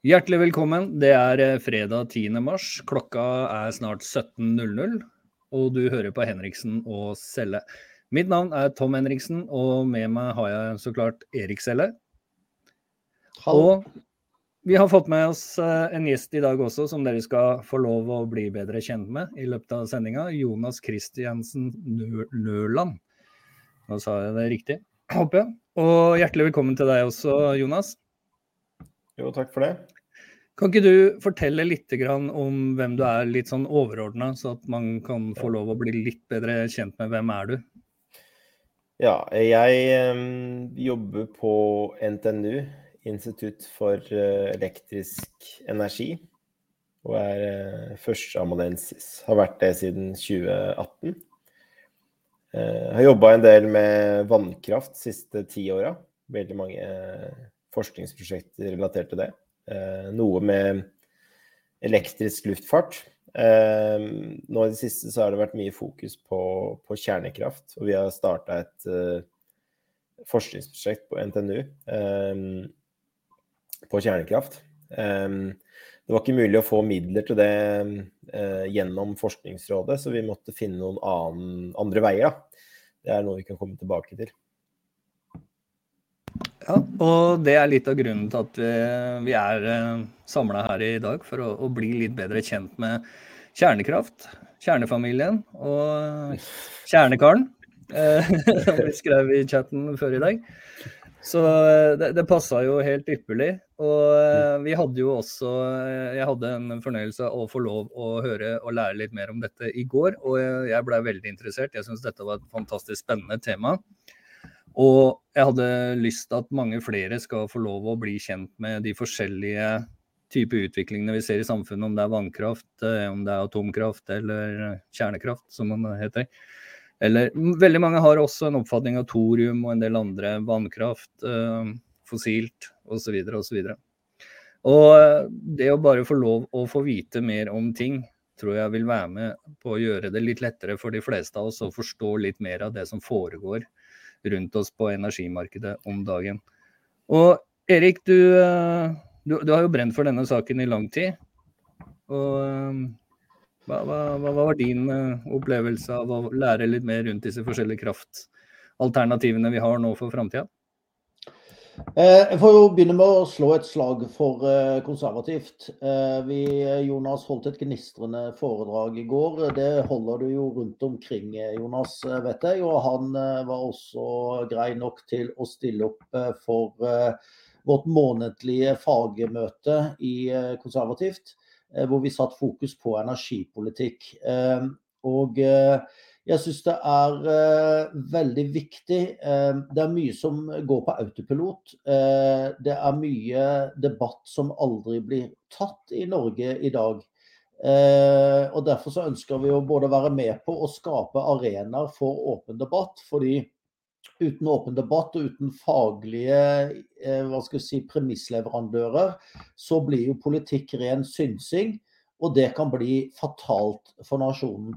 Hjertelig velkommen. Det er eh, fredag 10. mars. Klokka er snart 17.00, og du hører på Henriksen og Selle. Mitt navn er Tom Henriksen, og med meg har jeg så klart Erik Selle. Og vi har fått med oss eh, en gjest i dag også, som dere skal få lov å bli bedre kjent med i løpet av sendinga. Jonas Kristiansen Nøland. Nå sa jeg det riktig, håper jeg. Og hjertelig velkommen til deg også, Jonas. Jo, takk for det. Kan ikke du fortelle litt om hvem du er, litt sånn overordna, så at man kan få lov å bli litt bedre kjent med hvem er du? Ja, jeg um, jobber på NTNU, Institutt for uh, elektrisk energi. Og er uh, førsteamanuensis. Har vært det siden 2018. Uh, har jobba en del med vannkraft de siste ti åra. Veldig mange forskningsprosjekter relatert til det. Eh, noe med elektrisk luftfart. Eh, nå i det siste så har det vært mye fokus på, på kjernekraft, og vi har starta et uh, forskningsprosjekt på NTNU på kjernekraft. Det var ikke mulig å få midler til det eh, gjennom Forskningsrådet, så vi måtte finne noen annen, andre veier. Det er noe vi kan komme tilbake til. Ja, og det er litt av grunnen til at vi, vi er eh, samla her i dag, for å, å, bli litt bedre kjent med kjernekraft, kjernefamilien og kjernekaren, uh, som vi skrev i chatten før i dag. Så det, det passa jo helt ypperlig. Og vi hadde jo også Jeg hadde en fornøyelse av å få lov å høre og lære litt mer om dette i går, og jeg blei veldig interessert. Jeg syns dette var et fantastisk spennende tema. Og jeg hadde lyst til at mange flere skal få lov å bli kjent med de forskjellige typer utviklingene vi ser i samfunnet, om det er vannkraft, eh, om det er atomkraft eller kjernekraft, som man heter. Eller veldig mange har også en oppfatning av thorium og en del andre vannkraft, eh, fossilt osv. osv. Og eh, det å bare få lov å få vite mer om ting, tror jeg vil være med på å gjøre det litt lettere for de fleste av oss å forstå litt mer av det som foregår rundt oss på energimarkedet om dagen. Og Erik, du, eh, du, du har jo brent for denne saken i lang tid. Og eh, hva, hva, hva, var din eh, opplevelse av å lære litt mer rundt disse forskjellige kraftalternativene vi har nå for framtida? Eh, jeg får jo begynne med å slå et slag for eh, konservativt. Eh, vi, Jonas holdt et gnistrende foredrag i går. Det holder du jo rundt omkring, Jonas, vet jeg. Og han var også grei nok til å stille opp for vårt månedlige fagmøte i konservativt, hvor vi satt fokus på energipolitikk. Og jeg syns det er uh, veldig viktig. Uh, det er mye som går på autopilot. Uh, det er mye debatt som aldri blir tatt i Norge i dag. og Derfor så ønsker vi å både være med på å skape arenaer for åpen debatt. fordi uten åpen debatt og uten faglige si, premissleverandører, så blir jo politikk ren synsing. Og det kan bli fatalt for nasjonen.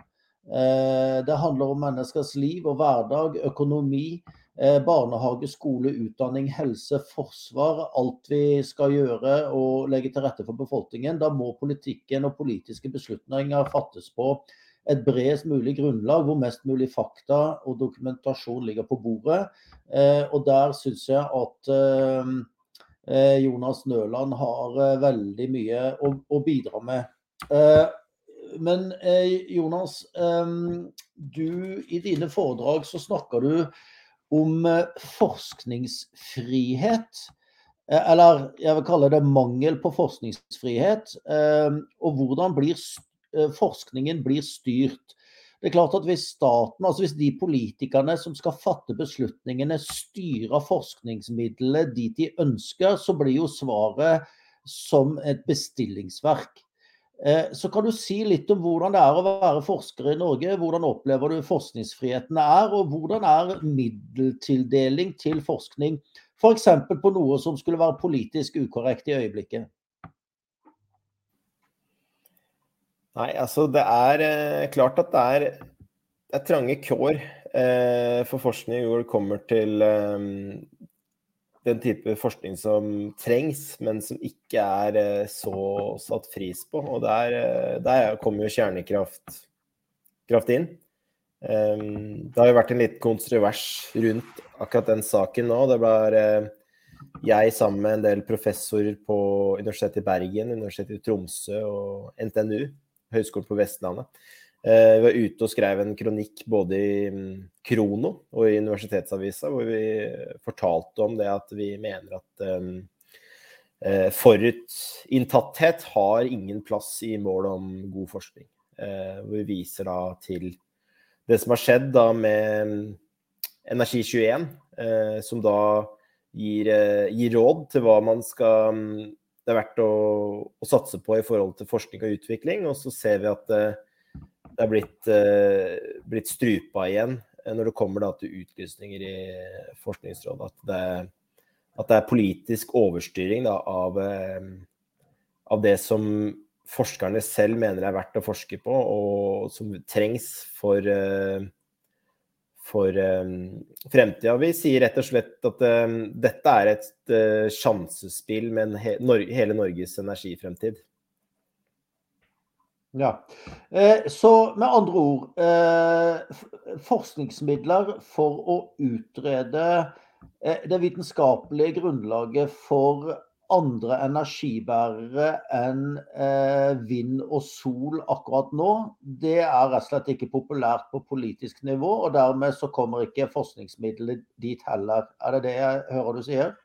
Eh, det handler om menneskers liv og hverdag, økonomi, eh, barnehage, skole, utdanning, helse, forsvar. Alt vi skal gjøre og legge til rette for befolkningen. Da må politikken og politiske beslutninger fattes på et bredest mulig grunnlag, hvor mest mulig fakta og dokumentasjon ligger på bordet. Eh, og der syns jeg at Jonas Nøland har veldig mye å, å bidra med men eh, Jonas, du i dine foredrag så snakker du om eh, forskningsfrihet. Eh, eller jeg vil kalle det mangel på forskningsfrihet. Og hvordan blir forskningen blir styrt. Det er klart at Hvis staten, altså hvis de politikerne som skal fatte beslutningene, styrer forskningsmidlene dit de ønsker, så blir jo svaret som et bestillingsverk. Eh, så kan du si litt om hvordan det er å være forsker i Norge. Hvordan opplever du forskningsfriheten er, og hvordan er middeltildeling til forskning f.eks. på noe som skulle være politisk ukorrekt i øyeblikket? Nei, altså det er eh, klart at det er, det er trange kår eh, for forskning når det kommer til eh, den type forskning som trengs, men som ikke er eh, så satt pris på. Og der, eh, der kommer jo kjernekraft kraft inn. Um, det har jo vært en litt kontrovers rundt akkurat den saken nå. Det var uh, jeg sammen med en del professorer på Universitetet i Bergen, Universitetet i Tromsø og NTNU, Høgskolen på Vestlandet, Eh, vi var ute og skrev en kronikk både i mm, Krono og i Universitetsavisa, hvor vi fortalte om det at vi mener at um, forutinntatthet har ingen plass i målet om god forskning. Uh, hvor vi viser da til det som har skjedd da med mm, Energi21, uh, som da gir, gir, råd til hva man skal Det er verdt å, å, satse på i forhold til forskning og utvikling. Og så ser vi at det er blitt, uh, blitt strupa igjen eh, når det kommer da, til utlysninger i Forskningsrådet. At det, at det er politisk overstyring da, av, uh, av, det som forskerne selv mener er verdt å forske på, og som trengs for, uh, for fremtida. Vi sier rett og slett at dette er et sjansespill med he hele Norges energifremtid. Ja. Eh, så med andre ord eh, Forskningsmidler for å utrede eh, det vitenskapelige grunnlaget for andre energibærere enn vind og sol akkurat nå, det er rett og slett ikke populært på politisk nivå. Og dermed så kommer ikke forskningsmidlene dit heller. Er det det jeg hører du sier?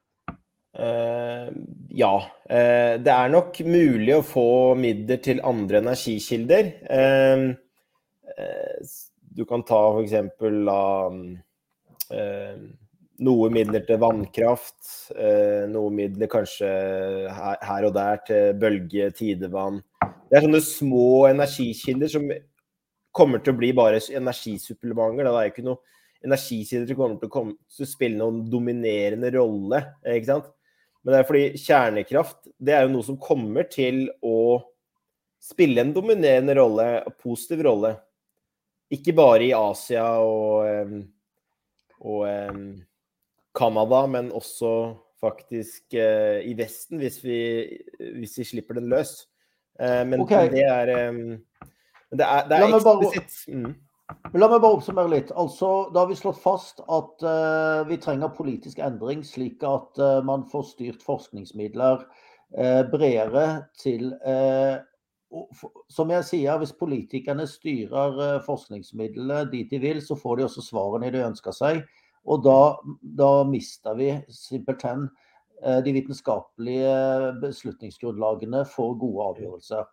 Uh, ja. Uh, det er nok mulig å få midler til andre energikilder. Uh, du kan ta f.eks. noe midler til vannkraft. noe midler kanskje her, her, og der til bølge, tidevann. Det er sånne små energikilder som kommer til å bli bare energisupplementer. Det er ikke noe energikilder som kommer til å, komme, til å spille noen dominerende rolle. ikke sant? Men det er fordi kjernekraft det er jo noe som kommer til å spille en dominerende rolle, en positiv rolle. Ikke bare i Asia og, og Canada, men også faktisk uh, i Vesten, hvis vi, hvis vi, slipper den løs. Uh, men okay. det er det er, det er eksplisitt. Mm. La meg bare oppsummere litt. Altså, Da har vi slått fast at uh, vi trenger politisk endring, slik at uh, man får styrt forskningsmidler uh, bredere til Som jeg sier, hvis politikerne styrer forskningsmidlene dit de vil, så får de også svarene de ønsker seg. Og da, da mister vi simpelthen de vitenskapelige beslutningsgrunnlagene for gode avgjørelser.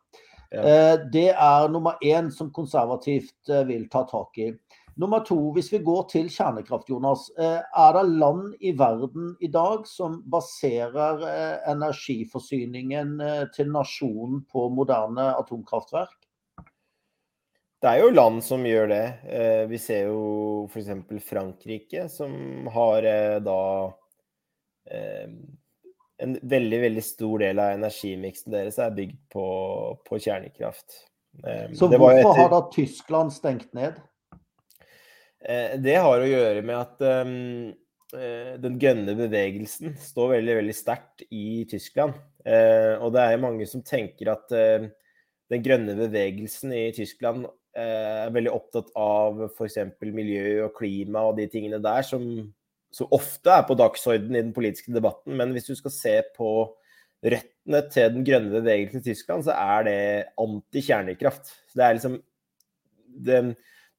Ja. Det er nummer én som konservativt eh, vil ta tak i. Nummer to, hvis vi går til kjernekraft, Jonas. Eh, er det land i verden i dag som baserer eh, energiforsyningen til nasjonen på moderne atomkraftverk? Det er jo land som gjør det. Vi ser jo f.eks. Frankrike, som har da en veldig veldig stor del av energimiksen deres er bygd på, på kjernekraft. Så hvorfor etter... har da Tyskland stengt ned? Uh, det har å gjøre med at um, uh, den grønne bevegelsen står veldig veldig sterkt i Tyskland. Uh, og det er mange som tenker at den grønne bevegelsen i Tyskland er veldig opptatt av f.eks. miljø og klima og de tingene der som som ofte er på dagsordenen i den politiske debatten. Men hvis du skal se på røttene til den grønne bevegelsen i Tyskland, så er det anti-kjernekraft. Det er liksom det,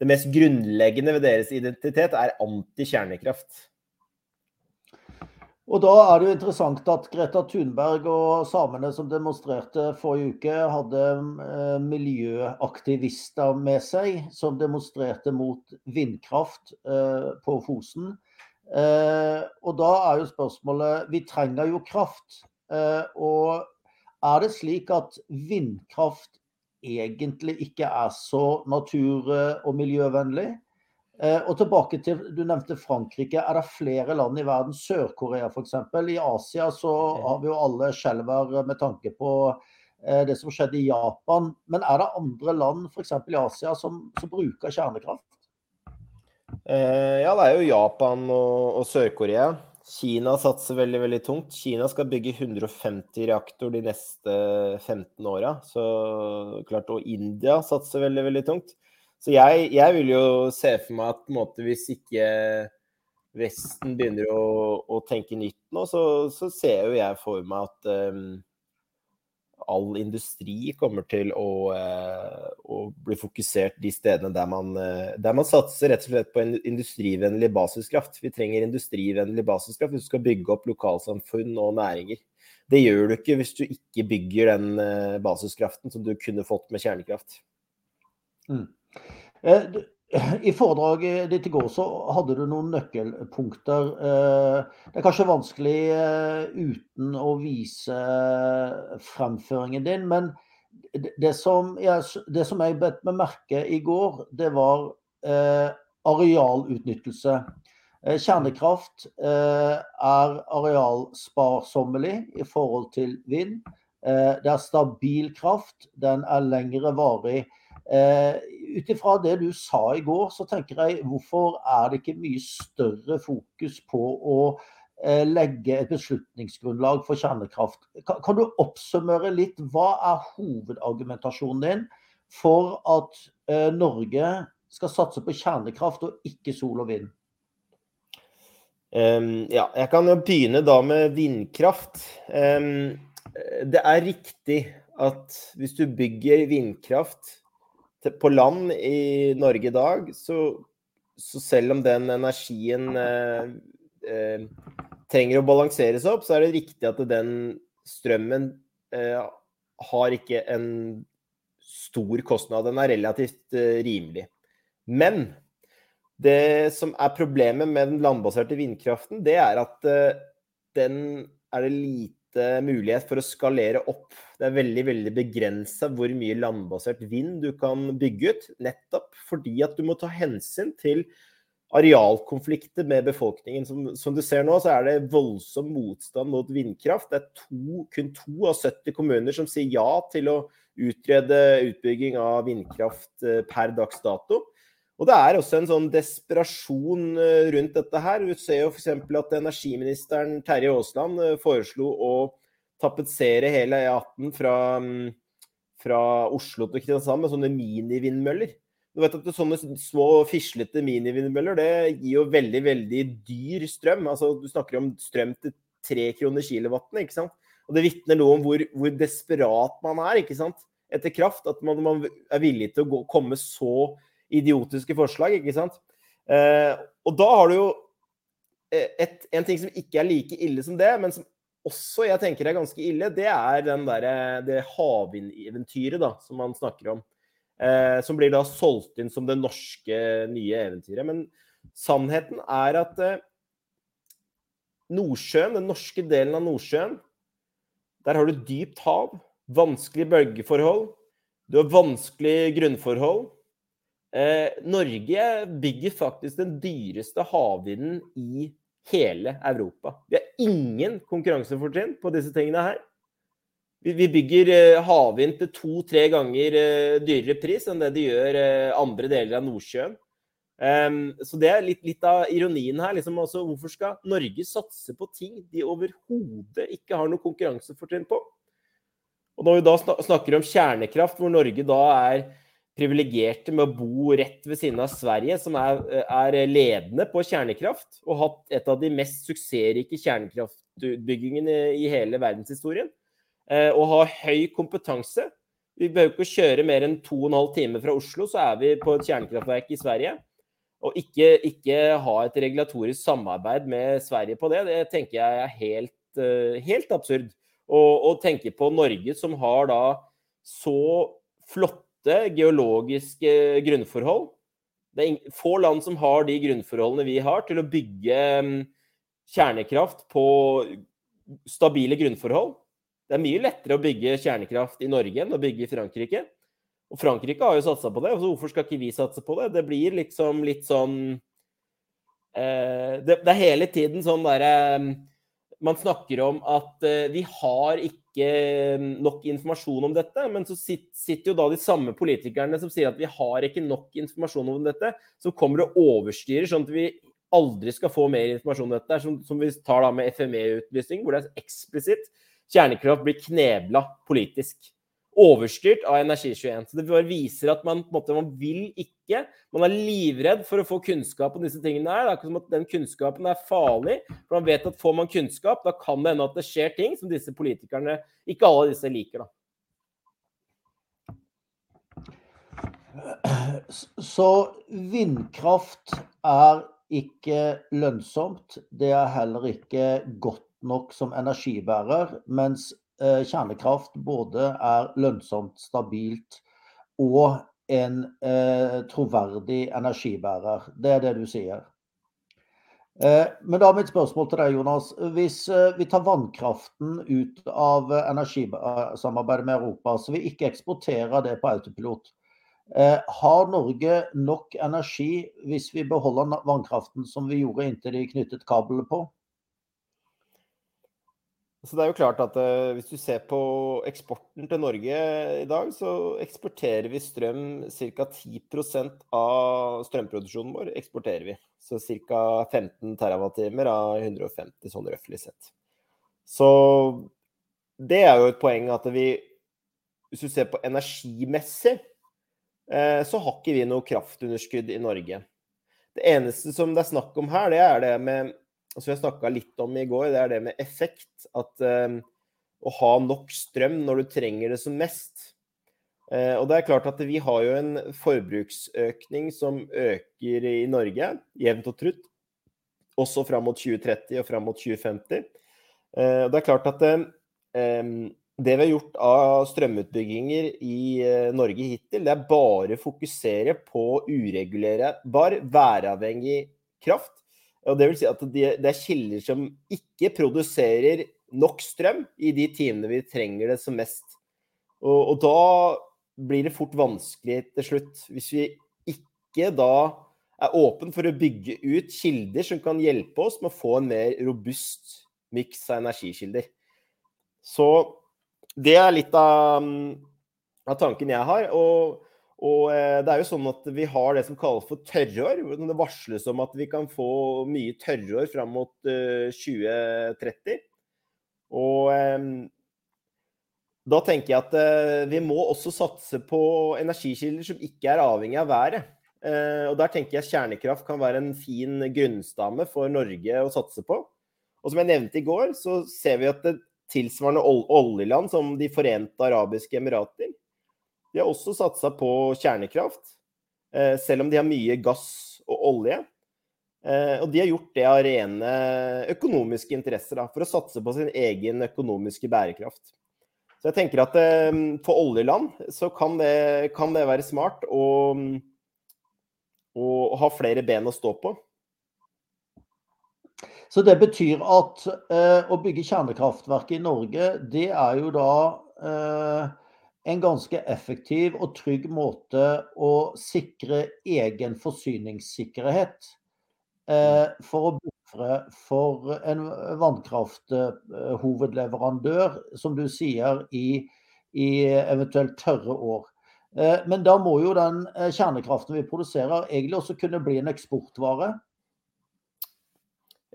det, mest grunnleggende ved deres identitet er anti-kjernekraft. Og da er det jo interessant at Greta Thunberg og samene som demonstrerte forrige uke, hadde eh, miljøaktivister med seg som demonstrerte mot vindkraft eh, på Fosen. Eh, og da er jo spørsmålet Vi trenger jo kraft. Eh, og er det slik at vindkraft egentlig ikke er så natur- og miljøvennlig? Eh, og tilbake til, Du nevnte Frankrike. Er det flere land i verden, Sør-Korea f.eks.? I Asia så har vi jo alle skjelver med tanke på det som skjedde i Japan. Men er det andre land f.eks. i Asia som, som bruker kjernekraft? Uh, ja, det er jo Japan og, og Sør-Korea Kina satser veldig veldig tungt. Kina skal bygge 150 reaktor de neste 15 åra. Og India satser veldig veldig tungt. Så jeg, jeg vil jo se for meg at måte, hvis ikke Vesten begynner å, å tenke nytt nå, så, så, ser jo jeg for meg at um, all industri kommer til å, uh, å, bli fokusert de stedene der man, uh, der man satser rett og slett på en industrivennlig basiskraft. Vi trenger industrivennlig basiskraft hvis du skal bygge opp lokalsamfunn og næringer. Det gjør du ikke hvis du ikke bygger den uh, basiskraften som du kunne fått med kjernekraft. Mm. I foredraget ditt i går så hadde du noen nøkkelpunkter. Eh, det er kanskje vanskelig eh, uten å vise fremføringen din, men det som jeg, det som jeg bet meg merke i går, det var eh, arealutnyttelse. Kjernekraft er arealsparsommelig i forhold til vind. Det er stabil kraft, den er lengre varig. Eh, Ut ifra det du sa i går, så tenker jeg hvorfor er det ikke mye større fokus på å eh, legge et beslutningsgrunnlag for kjernekraft? Kan, kan, du oppsummere litt hva er hovedargumentasjonen din for at eh, Norge skal satse på kjernekraft og ikke sol og vind? Um, ja, jeg kan jo begynne da med vindkraft. Um, det er riktig at hvis du bygger vindkraft på land i Norge i dag, så, så selv om den energien eh, eh, trenger å balanseres opp, så er det riktig at den strømmen eh, har ikke en stor kostnad. Den er relativt eh, rimelig. Men det som er problemet med den landbaserte vindkraften, det er at eh, den er det lite mulighet for å skalere opp. Det er veldig veldig begrensa hvor mye landbasert vind du kan bygge ut. Nettopp fordi at du må ta hensyn til arealkonflikter med befolkningen. Som, som, du ser nå, så er det voldsom motstand mot vindkraft. Det er to, kun to av 70 kommuner som sier ja til å utrede utbygging av vindkraft eh, per dags dato. Og det er også en sånn desperasjon eh, rundt dette her. Vi ser jo f.eks. at energiministeren Terje Aasland eh, foreslo å tapetsere hele E18 fra, mm, fra, Oslo til Kristiansand med sånne minivindmøller. Du vet at Sånne små, fislete minivindmøller det gir jo veldig veldig dyr strøm. Altså, du snakker om strøm til tre kroner kilowatten. ikke sant? Og Det vitner noe om hvor, hvor, desperat man er ikke sant? etter kraft. At man, man er villig til å gå, komme så idiotiske forslag, ikke sant. Eh, og da har du jo eh, et, en ting som ikke er like ille som det, men som også jeg tenker er ganske ille, det er den der, det havvindeventyret da, som man snakker om. Eh, som blir da solgt inn som det norske nye eventyret. Men sannheten er at eh, Nordsjøen, den norske delen av Nordsjøen, der har du dypt hav, vanskelige bølgeforhold, du har vanskelige grunnforhold. Eh, Norge bygger faktisk den dyreste havvinden i hele Europa. Vi har ingen konkurransefortrinn på disse tingene her. Vi, bygger eh, havvind til to-tre ganger eh, dyrere pris enn det de gjør eh, andre deler av Nordsjøen. Um, så det er litt, litt av ironien her. Liksom, altså, hvorfor skal Norge satse på ting de overhodet ikke har noe konkurransefortrinn på? Og når vi da snakker om kjernekraft, hvor Norge da er privilegerte med å bo rett ved siden av Sverige, som er, er, ledende på kjernekraft, og hatt et av de mest suksessrike kjernekraftutbyggingene i hele verdenshistorien. Eh, og har høy kompetanse. Vi behøver ikke å kjøre mer enn to og en halv time fra Oslo, så er vi på et kjernekraftverk i Sverige. Og ikke, ikke ha et regulatorisk samarbeid med Sverige på det, det tenker jeg er helt, eh, helt absurd. Og, og tenke på Norge, som har da så flott flotte geologiske grunnforhold. Det er få land som har de grunnforholdene vi har til å bygge mm, kjernekraft på stabile grunnforhold. Det er mye lettere å bygge kjernekraft i Norge enn å bygge i Frankrike. Og Frankrike har jo satsa på det, så hvorfor skal ikke vi satse på det? Det blir liksom litt sånn eh, det, det, er hele tiden sånn derre eh, Man snakker om at eh, vi har ikke ikke nok informasjon om dette. Men så sitter jo da de samme politikerne som sier at vi har ikke nok informasjon om dette, som kommer og overstyrer, sånn at vi aldri skal få mer informasjon om dette, som, som vi tar da med FME-utlysning, hvor det er eksplisitt kjernekraft blir knebla politisk. Overstyrt av Energi21. Så det bare viser at man måte, man vil ikke Man er livredd for å få kunnskap om disse tingene her. Det er ikke som at den kunnskapen er farlig. For man vet at får man kunnskap, da kan det hende at det skjer ting som disse politikerne Ikke alle disse liker, da. Så vindkraft er ikke lønnsomt. Det er heller ikke godt nok som energibærer, mens kjernekraft både er lønnsomt, stabilt og en eh, troverdig energibærer. Det er det du sier. Eh, men da er mitt spørsmål til deg, Jonas. Hvis eh, vi tar vannkraften ut av energisamarbeidet med Europa, så vi ikke eksporterer det på autopilot, Eh, har Norge nok energi hvis vi beholder vannkraften som vi gjorde inntil de knyttet kablene på? Så det er jo klart at uh, Hvis du ser på eksporten til Norge i dag, så eksporterer vi strøm ca. 10% av strømproduksjonen vår. eksporterer vi. Så ca. 15 TWh av 150, sånn røftlig sett. Så det er jo et poeng at vi Hvis du ser på energimessig, uh, så har ikke vi noe kraftunderskudd i Norge. Det eneste som det er snakk om her, det er det med som jeg snakka litt om i går, det er det med effekt. At uh, å ha nok strøm når du trenger det som mest. Uh, og det er klart at vi har jo en forbruksøkning som øker i Norge, jevnt og trutt. Også fram mot 2030 og fram mot 2050. Uh, og det er klart at um, det vi har gjort av strømutbygginger i eh, Norge hittil, det er bare å fokusere på uregulerbar, væravhengig kraft. Og det vil si at det er kilder som ikke produserer nok strøm i de timene vi trenger det som mest. Og, og da blir det fort vanskelig til slutt. Hvis vi ikke da er åpen for å bygge ut kilder som kan hjelpe oss med å få en mer robust miks av energikilder. Så det er litt av, mm, av tanken jeg har. Og, og, eh, det er jo sånn at vi har det som kalles for tørrår. Det varsles om at vi kan få mye tørrår fram mot uh, eh, 2030. Og um, da tenker jeg at vi må også satse på energikilder som ikke er avhengig av været. Og der tenker jeg kjernekraft kan være en fin grunnstamme for Norge å satse på. Og som jeg nevnte i går, så ser vi at det, tilsvarende oljeland som De forente arabiske emirater. De har også satsa på kjernekraft, eh, selv om de har mye gass og olje. Eh, og de har gjort det av rene økonomiske interesser, da, for å satse på sin egen økonomiske bærekraft. Så jeg tenker at eh, for oljeland så kan det, kan det være smart å, å ha flere ben å stå på. Så det betyr at eh, å bygge kjernekraftverk i Norge, det er jo da eh, en ganske effektiv og trygg måte å sikre egen forsyningssikkerhet eh, for å bufre for en vannkrafthovedleverandør, som du sier, i, i eventuelt tørre år. Eh, men da må jo den eh, kjernekraften vi produserer egentlig også kunne bli en eksportvare.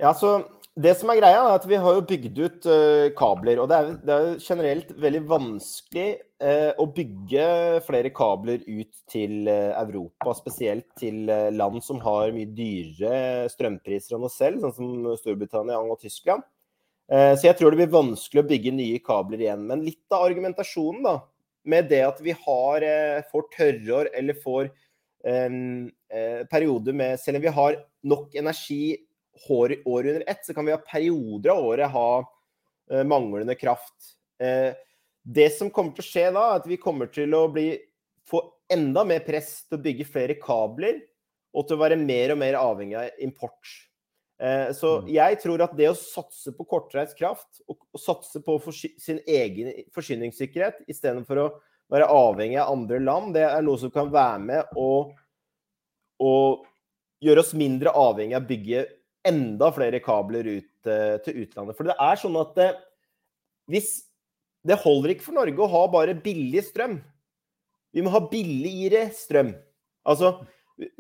Ja, så Det som er greia, er at vi har jo bygd ut uh, kabler. Og det er, det er, generelt veldig vanskelig uh, å bygge flere kabler ut til uh, Europa. Spesielt til land som har mye dyrere strømpriser enn oss selv, sånn som Storbritannia og Tyskland. så jeg tror det blir vanskelig å bygge nye kabler igjen. Men litt av argumentasjonen da, med det at vi har, får tørrår eller får um, perioder med Selv om vi har nok energi år, år under ett, så kan vi ha perioder av året ha uh, manglende kraft. Uh, det som kommer til å skje da, er at vi kommer til å bli, få enda mer press til å bygge flere kabler, og til å være mer og mer avhengig av import. Uh, så mm. jeg tror at det å satse på kortreist kraft, og, satse på sin egen forsyningssikkerhet istedenfor å være avhengig av andre land, det er noe som kan være med å, å gjøre oss mindre avhengig av å bygge enda flere kabler ut uh, til utlandet. For det er sånn at uh, hvis Det holder ikke for Norge å ha bare billig strøm. Vi må ha billigere strøm. Altså,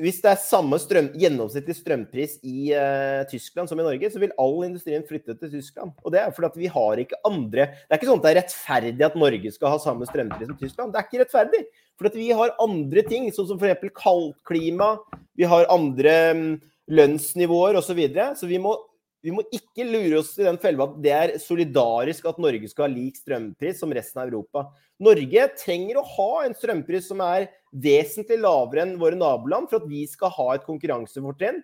hvis det er samme strøm, gjennomsnittlig strømpris i uh, Tyskland som i Norge, så vil all industrien flytte til Tyskland. Og det er fordi vi har ikke andre Det er ikke sånn at det er rettferdig at Norge skal ha samme strømpris som Tyskland. Det er ikke rettferdig. For vi har andre ting, sånn som f.eks. kaldt klima, vi har andre um, lønnsnivåer osv. Så, videre. så vi må, vi må ikke lure oss i den fella at det er solidarisk at Norge skal ha lik strømpris som resten av Europa. Norge trenger å ha en strømpris som er vesentlig lavere enn våre naboland for at vi skal ha et konkurransefortrinn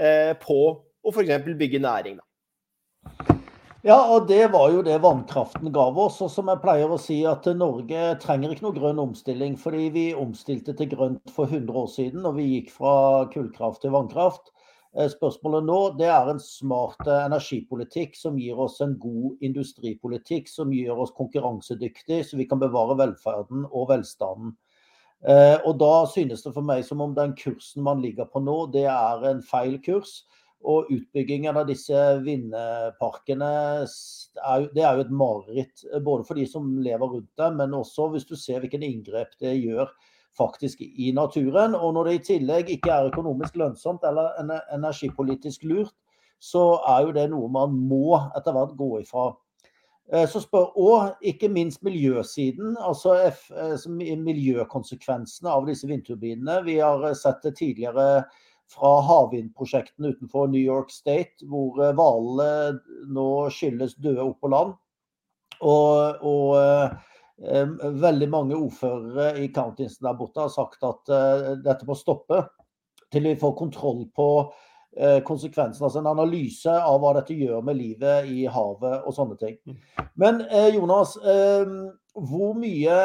eh, på å f.eks. bygge næring. Da. Ja, og det var jo det vannkraften ga oss. Og som jeg pleier å si, at Norge trenger ikke noe grønn omstilling. Fordi vi omstilte til grønt for 100 år siden, og vi gikk fra kullkraft til vannkraft. Eh, spørsmålet nå det er en smart eh, energipolitikk som gir oss en god industripolitikk, som gjør oss konkurransedyktig, så vi kan bevare velferden og velstanden. Eh, og da synes det for meg som om den kursen man ligger på nå, det er en feil kurs. Og utbyggingen av disse vindparkene det er jo et mareritt. Både for de som lever rundt dem, men også hvis du ser hvilken inngrep det gjør faktisk i naturen. Og når det i tillegg ikke er økonomisk lønnsomt eller energipolitisk lurt, så er jo det noe man må etter hvert gå ifra. Eh, så spør, òg ikke minst miljøsiden, altså F, eh, miljøkonsekvensene av disse vindturbinene. Vi har sett det tidligere fra havvindprosjektene utenfor New York State, hvor eh, hvalene nå skylles døde opp på land. Og, og Veldig mange ordførere i countiesen der borte har sagt at uh, dette må stoppe til vi får kontroll på konsekvensen, konsekvensene. Altså en analyse av hva dette gjør med livet i havet og sånne ting. Mm. Men uh, Jonas, hvor mye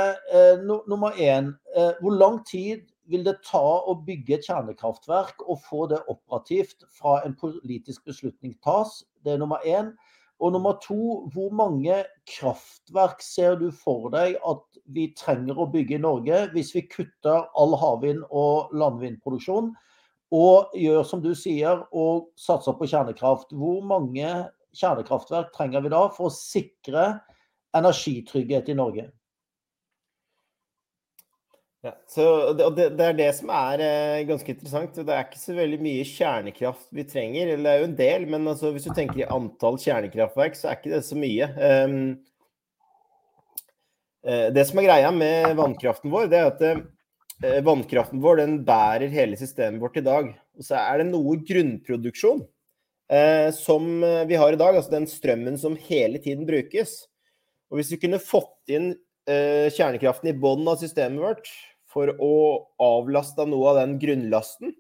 Nummer én, hvor lang tid vil det ta å bygge et kjernekraftverk og få det operativt fra en politisk beslutning tas? Det er nummer én. Og nummer to, hvor mange kraftverk ser du for deg at vi trenger å bygge i Norge hvis vi kutter all havvind- og landvindproduksjon og gjør som du sier og satser på kjernekraft? Hvor mange kjernekraftverk trenger vi da for å sikre energitrygghet i Norge? Ja, så det, det, er det som er eh, ganske interessant. Det er ikke så veldig mye kjernekraft vi trenger. Eller det er jo en del, men altså, hvis du tenker i antall kjernekraftverk, så er ikke det så mye. Um, det som er greia med vannkraften vår, det er at eh, vannkraften vår den bærer hele systemet vårt i dag. Og så er det noe grunnproduksjon eh, som vi har i dag, altså den strømmen som hele tiden brukes. Og hvis vi kunne fått inn uh, kjernekraften i bunnen av systemet vårt, for å avlaste noe av den grunnlasten,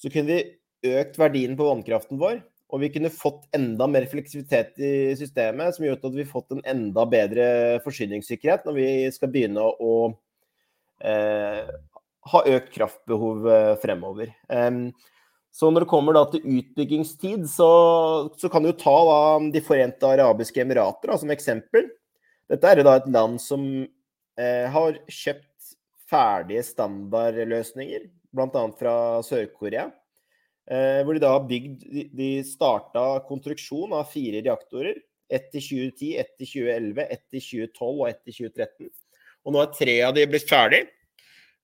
så kunne vi økt verdien på vannkraften vår. Og vi kunne fått enda mer fleksibilitet i systemet, som gjør at vi fått en enda bedre forsyningssikkerhet når vi skal begynne å eh, ha økt kraftbehov eh, fremover. Eh, så når det kommer til utbyggingstid, så, så kan du ta da, De forente arabiske emirater da, som eksempel. Dette er da et land som eh, har kjøpt ferdige standardløsninger, bl.a. fra Sør-Korea. Eh, hvor de da har bygd De starta konstruksjon av fire reaktorer. Ett i 2010, ett i 2011, ett i 2012 og ett i 2013. Og nå er tre av de blitt ferdig.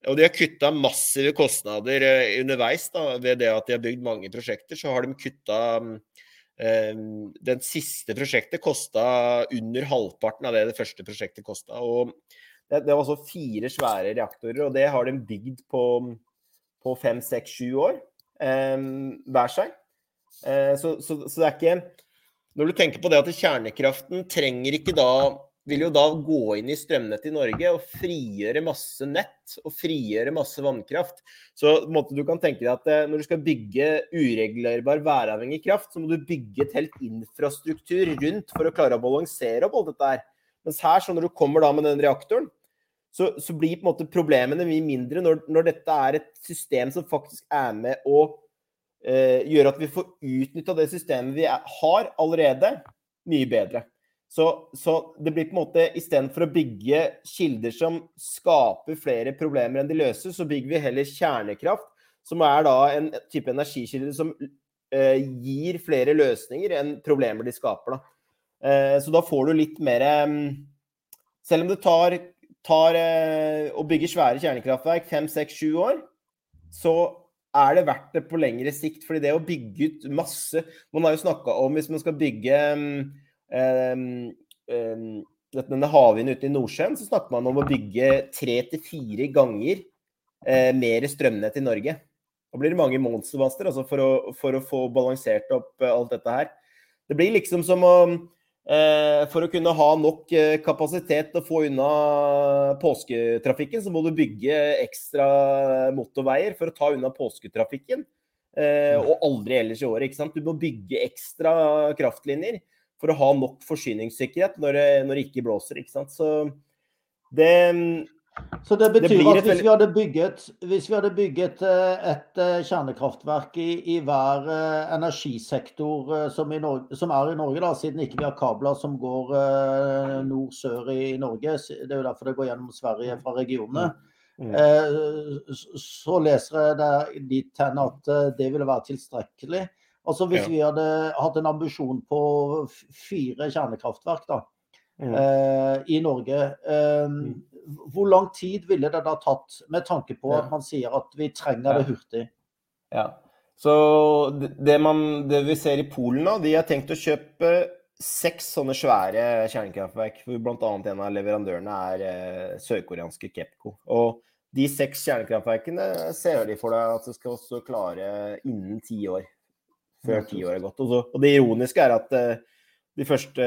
Og de har kutta massive kostnader eh, underveis da, ved det at de har bygd mange prosjekter. Så har de kutta eh, Den siste prosjektet kosta under halvparten av det det første prosjektet kosta. Og det, det var altså fire svære reaktorer, og det har de bygd på, på fem, seks, sju år eh, hver seg. Eh, så, så, så, det er ikke Når du tenker på det at kjernekraften trenger ikke da vil jo da gå inn i strømnettet i Norge og frigjøre masse nett og frigjøre masse vannkraft. Så måte, du kan tenke deg at eh, når du skal bygge uregulerbar væravhengig kraft, så må du bygge et helt infrastruktur rundt for å klare å balansere opp alt dette her. Mens her, så når du kommer da med den reaktoren, så, så, blir på en måte problemene mye mindre når, når, dette er et system som faktisk er med å eh, gjøre at vi får utnytta det systemet vi er, har allerede, mye bedre. Så, så det blir på en måte istedenfor å bygge kilder som skaper flere problemer enn de løser, så bygger vi heller kjernekraft, som er da en type energikilde som eh, gir flere løsninger enn problemer de skaper. Da. Eh, så da får du litt mer mm, Selv om det tar tar eh, og bygger svære kjernekraftverk fem, seks, sju år, så er det verdt det på lengre sikt? Fordi det å bygge ut masse Man har jo snakka om hvis man skal bygge um, um, denne havvinden ute i Nordsjøen, så snakker man om å bygge tre til fire ganger uh, mer strømnett i Norge. Da blir det mange monstermaster altså for, for, å, få balansert opp eh, alt dette her. Det blir liksom som å For å kunne ha nok eh, kapasitet til å få unna påsketrafikken, så må du bygge ekstra motorveier for å ta unna påsketrafikken. Eh, mm. og aldri ellers i året. ikke sant? Du må bygge ekstra kraftlinjer for å ha nok forsyningssikkerhet når det, når det ikke blåser. ikke sant? Så det så det betyr det at hvis vi hadde bygget, vi hadde bygget eh, et eh, kjernekraftverk i, i hver eh, energisektor som, Norge, som, er i Norge, da, siden ikke vi har kabler som går nord-sør i Norge, det er jo derfor det går gjennom Sverige fra regionene, så leser jeg det dit hen at det ville være tilstrekkelig. Altså Hvis vi hadde hatt en ambisjon på fire kjernekraftverk da, i Norge mm hvor lang tid ville det da tatt, med tanke på at man sier at vi trenger det hurtig? Ja. Så det, man, det vi ser i Polen nå, de har tenkt å kjøpe seks sånne svære kjernekraftverk. hvor Bl.a. en av leverandørene er eh, sørkoreanske Kepco. Og de seks kjernekraftverkene ser de for deg at det skal også klare innen ti år. Før ti år er gått. Og, så, og det ironiske er at eh, de første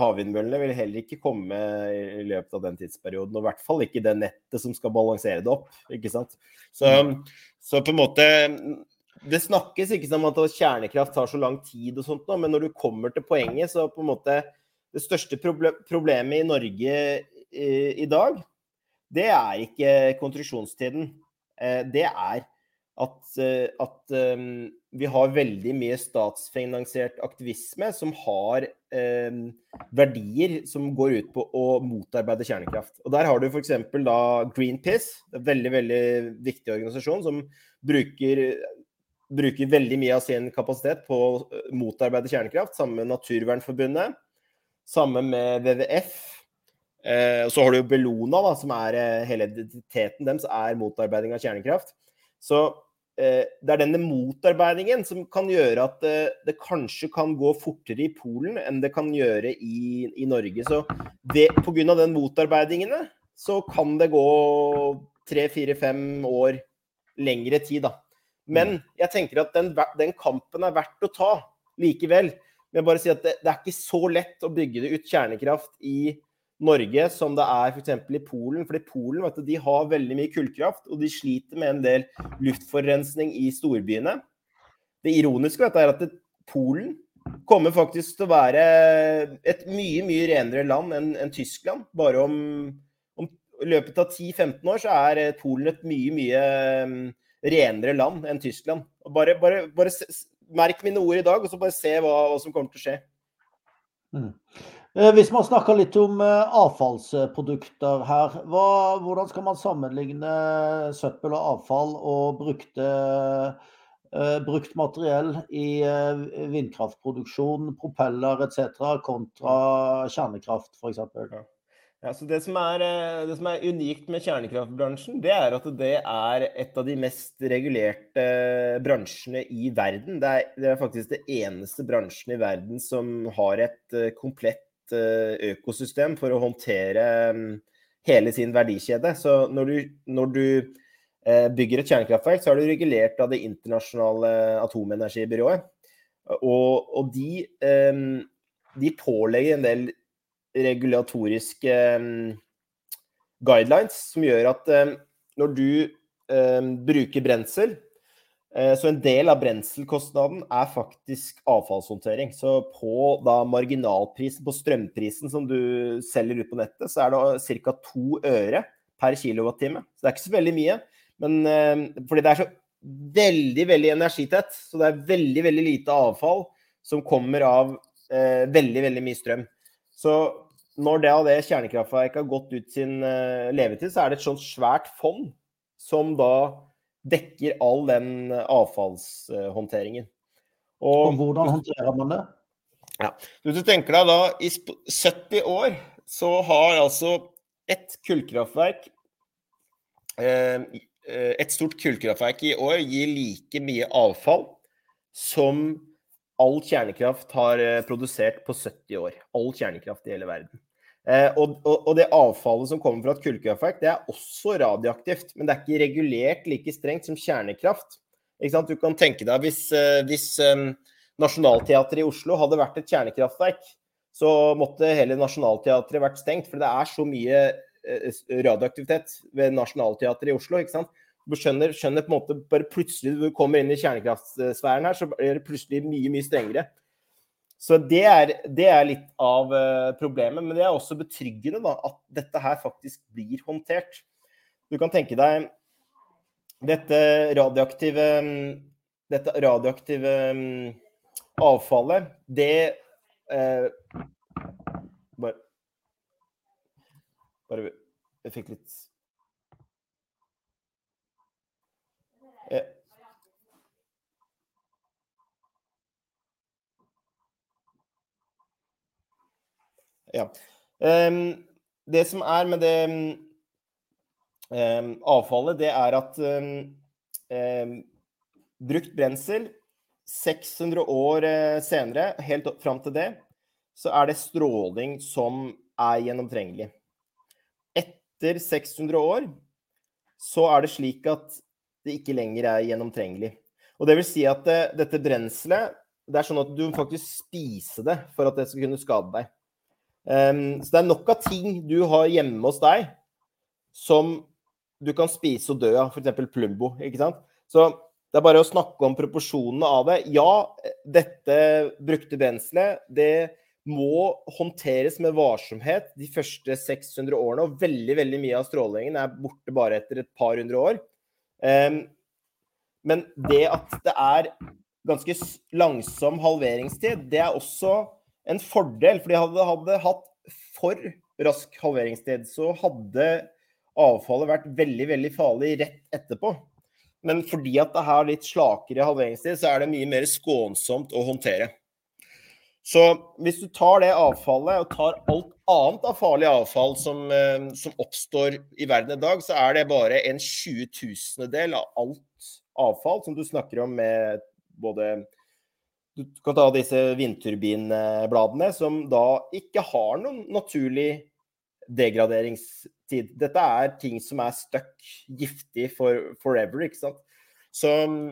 havvindmøllene vil heller ikke komme i løpet av den tidsperioden. Og i hvert fall ikke det nettet som skal balansere det opp. ikke sant? Så, så på en måte Det snakkes ikke som at kjernekraft tar så lang tid, og sånt, men når du kommer til poenget, så på en måte Det største problemet i Norge i, i dag, det er ikke konstruksjonstiden. Eh, det er at, eh, at um, vi har veldig mye statsfinansiert aktivisme som har um, verdier som går ut på å motarbeide kjernekraft. Og Der har du f.eks. da Greenpeace, en veldig veldig viktig organisasjon som bruker, bruker veldig mye av sin kapasitet på å motarbeide kjernekraft, sammen med Naturvernforbundet, sammen med WWF. Eh, så har du jo Bellona, da, som er hele identiteten deres er motarbeiding av kjernekraft. Så Eh, det er denne motarbeidingen som kan gjøre at det, eh, det, kanskje kan gå fortere i Polen enn det kan gjøre i, i Norge. Så pga. den motarbeidingene så kan det gå tre, fire, fem år lengre tid, da. Men mm. jeg tenker at den, den kampen er verdt å ta likevel. Men bare si at det, det er ikke så lett å bygge det ut kjernekraft i Norge som det er f.eks. i Polen. Fordi Polen vet du, de har veldig mye kullkraft, og de sliter med en del luftforurensning i storbyene. Det ironiske vet du, er at Polen kommer faktisk til å være et mye mye renere land enn en Tyskland. Bare om, om løpet av 10-15 år så er Polen et mye, mye um, renere land enn Tyskland. Bare, bare, bare merk mine ord i dag, og så bare se hva, hva som kommer til å skje. Mm. Eh, hvis man snakker litt om eh, avfallsprodukter her, hva, hvordan skal man sammenligne søppel og avfall og brukte, uh, brukt materiell i vindkraftproduksjon, propeller etc., kontra kjernekraft f.eks.? Ja, det som, er, det som, er, unikt med kjernekraftbransjen, det er at det er et av de mest regulerte bransjene i verden. Det er, det er faktisk det eneste bransjen i verden som har et komplett Eh, økosystem for å håndtere mm, hele sin verdikjede. Så når du, når du eh, bygger et kjernekraftverk, så er du regulert av det internasjonale atomenergibyrået. Og, og de, eh, de, pålegger en del regulatoriske guidelines som gjør at når du bruker brensel, Eh, så en del av brenselkostnaden er faktisk avfallshåndtering. Så på da marginalprisen, på strømprisen som du selger ut på nettet, så er det ca. to øre per kilowattime. Så det er ikke så veldig mye. Men eh, fordi det er så veldig, veldig energitett, så det er veldig, veldig lite avfall som kommer av eh, veldig, veldig mye strøm. Så når det av det kjernekraftverket har gått ut sin eh, levetid, så er det et sånt svært fond som da dekker all den avfallshåndteringen. Og, og hvordan håndterer man det? Ja. Du tenker deg da, i 70 år så har altså ett kullkraftverk eh, et stort kullkraftverk i år gir like mye avfall som all kjernekraft har produsert på 70 år. All kjernekraft i hele verden. Og, og, og, det avfallet som kommer fra et kullkraftverk, det er også radioaktivt. Men det er ikke regulert like strengt som kjernekraft. Du kan tenke deg hvis, hvis Nationaltheatret i Oslo hadde vært et kjernekraftverk, så måtte hele Nationaltheatret vært stengt. For det er så mye eh, radioaktivitet ved Nationaltheatret i Oslo. ikke sant? Du skjønner, skjønner, på en måte bare plutselig du kommer inn i kjernekraftsfæren her, så er det plutselig mye, mye strengere. Så det er, det er litt av uh, problemet. Men det er også betryggende da, at dette her faktisk blir håndtert. Du kan tenke deg dette radioaktive, dette radioaktive um, avfallet, det eh, bare, bare Jeg fikk litt Ja. Um, det som er med det um, avfallet, det er at um, brukt brensel 600 år eh, senere, helt fram til det, så er det stråling som er gjennomtrengelig. Etter 600 år så er det slik at det ikke lenger er gjennomtrengelig. Og det vil si at det, eh, dette brenselet Det er sånn at du faktisk spise det for at det skal kunne skade deg. Um, så det er nok av ting du har hjemme hos deg som du kan spise og dø av, f.eks. Plumbo. ikke sant? Så det er bare å snakke om proporsjonene av det. Ja, dette brukte brenselet, det må håndteres med varsomhet de første 600 årene. Og veldig veldig mye av strålingen er borte bare etter et par hundre år. Um, men det at det er ganske langsom halveringstid, det er også en fordel. For de hadde, hadde hatt for rask halveringstid, så hadde avfallet vært veldig, veldig farlig rett etterpå. Men fordi at det er litt slakere halveringstid, så er det mye mer skånsomt å håndtere. Så hvis du tar det avfallet og tar alt annet av farlig avfall som, eh, som oppstår i verden i dag, så er det bare en 20 000-del av alt avfall som du snakker om med både Du kan ta disse vindturbinbladene, som da ikke har noen naturlig degraderingstid. Dette er ting som er stuck giftig for forever, ikke sant. Så mm,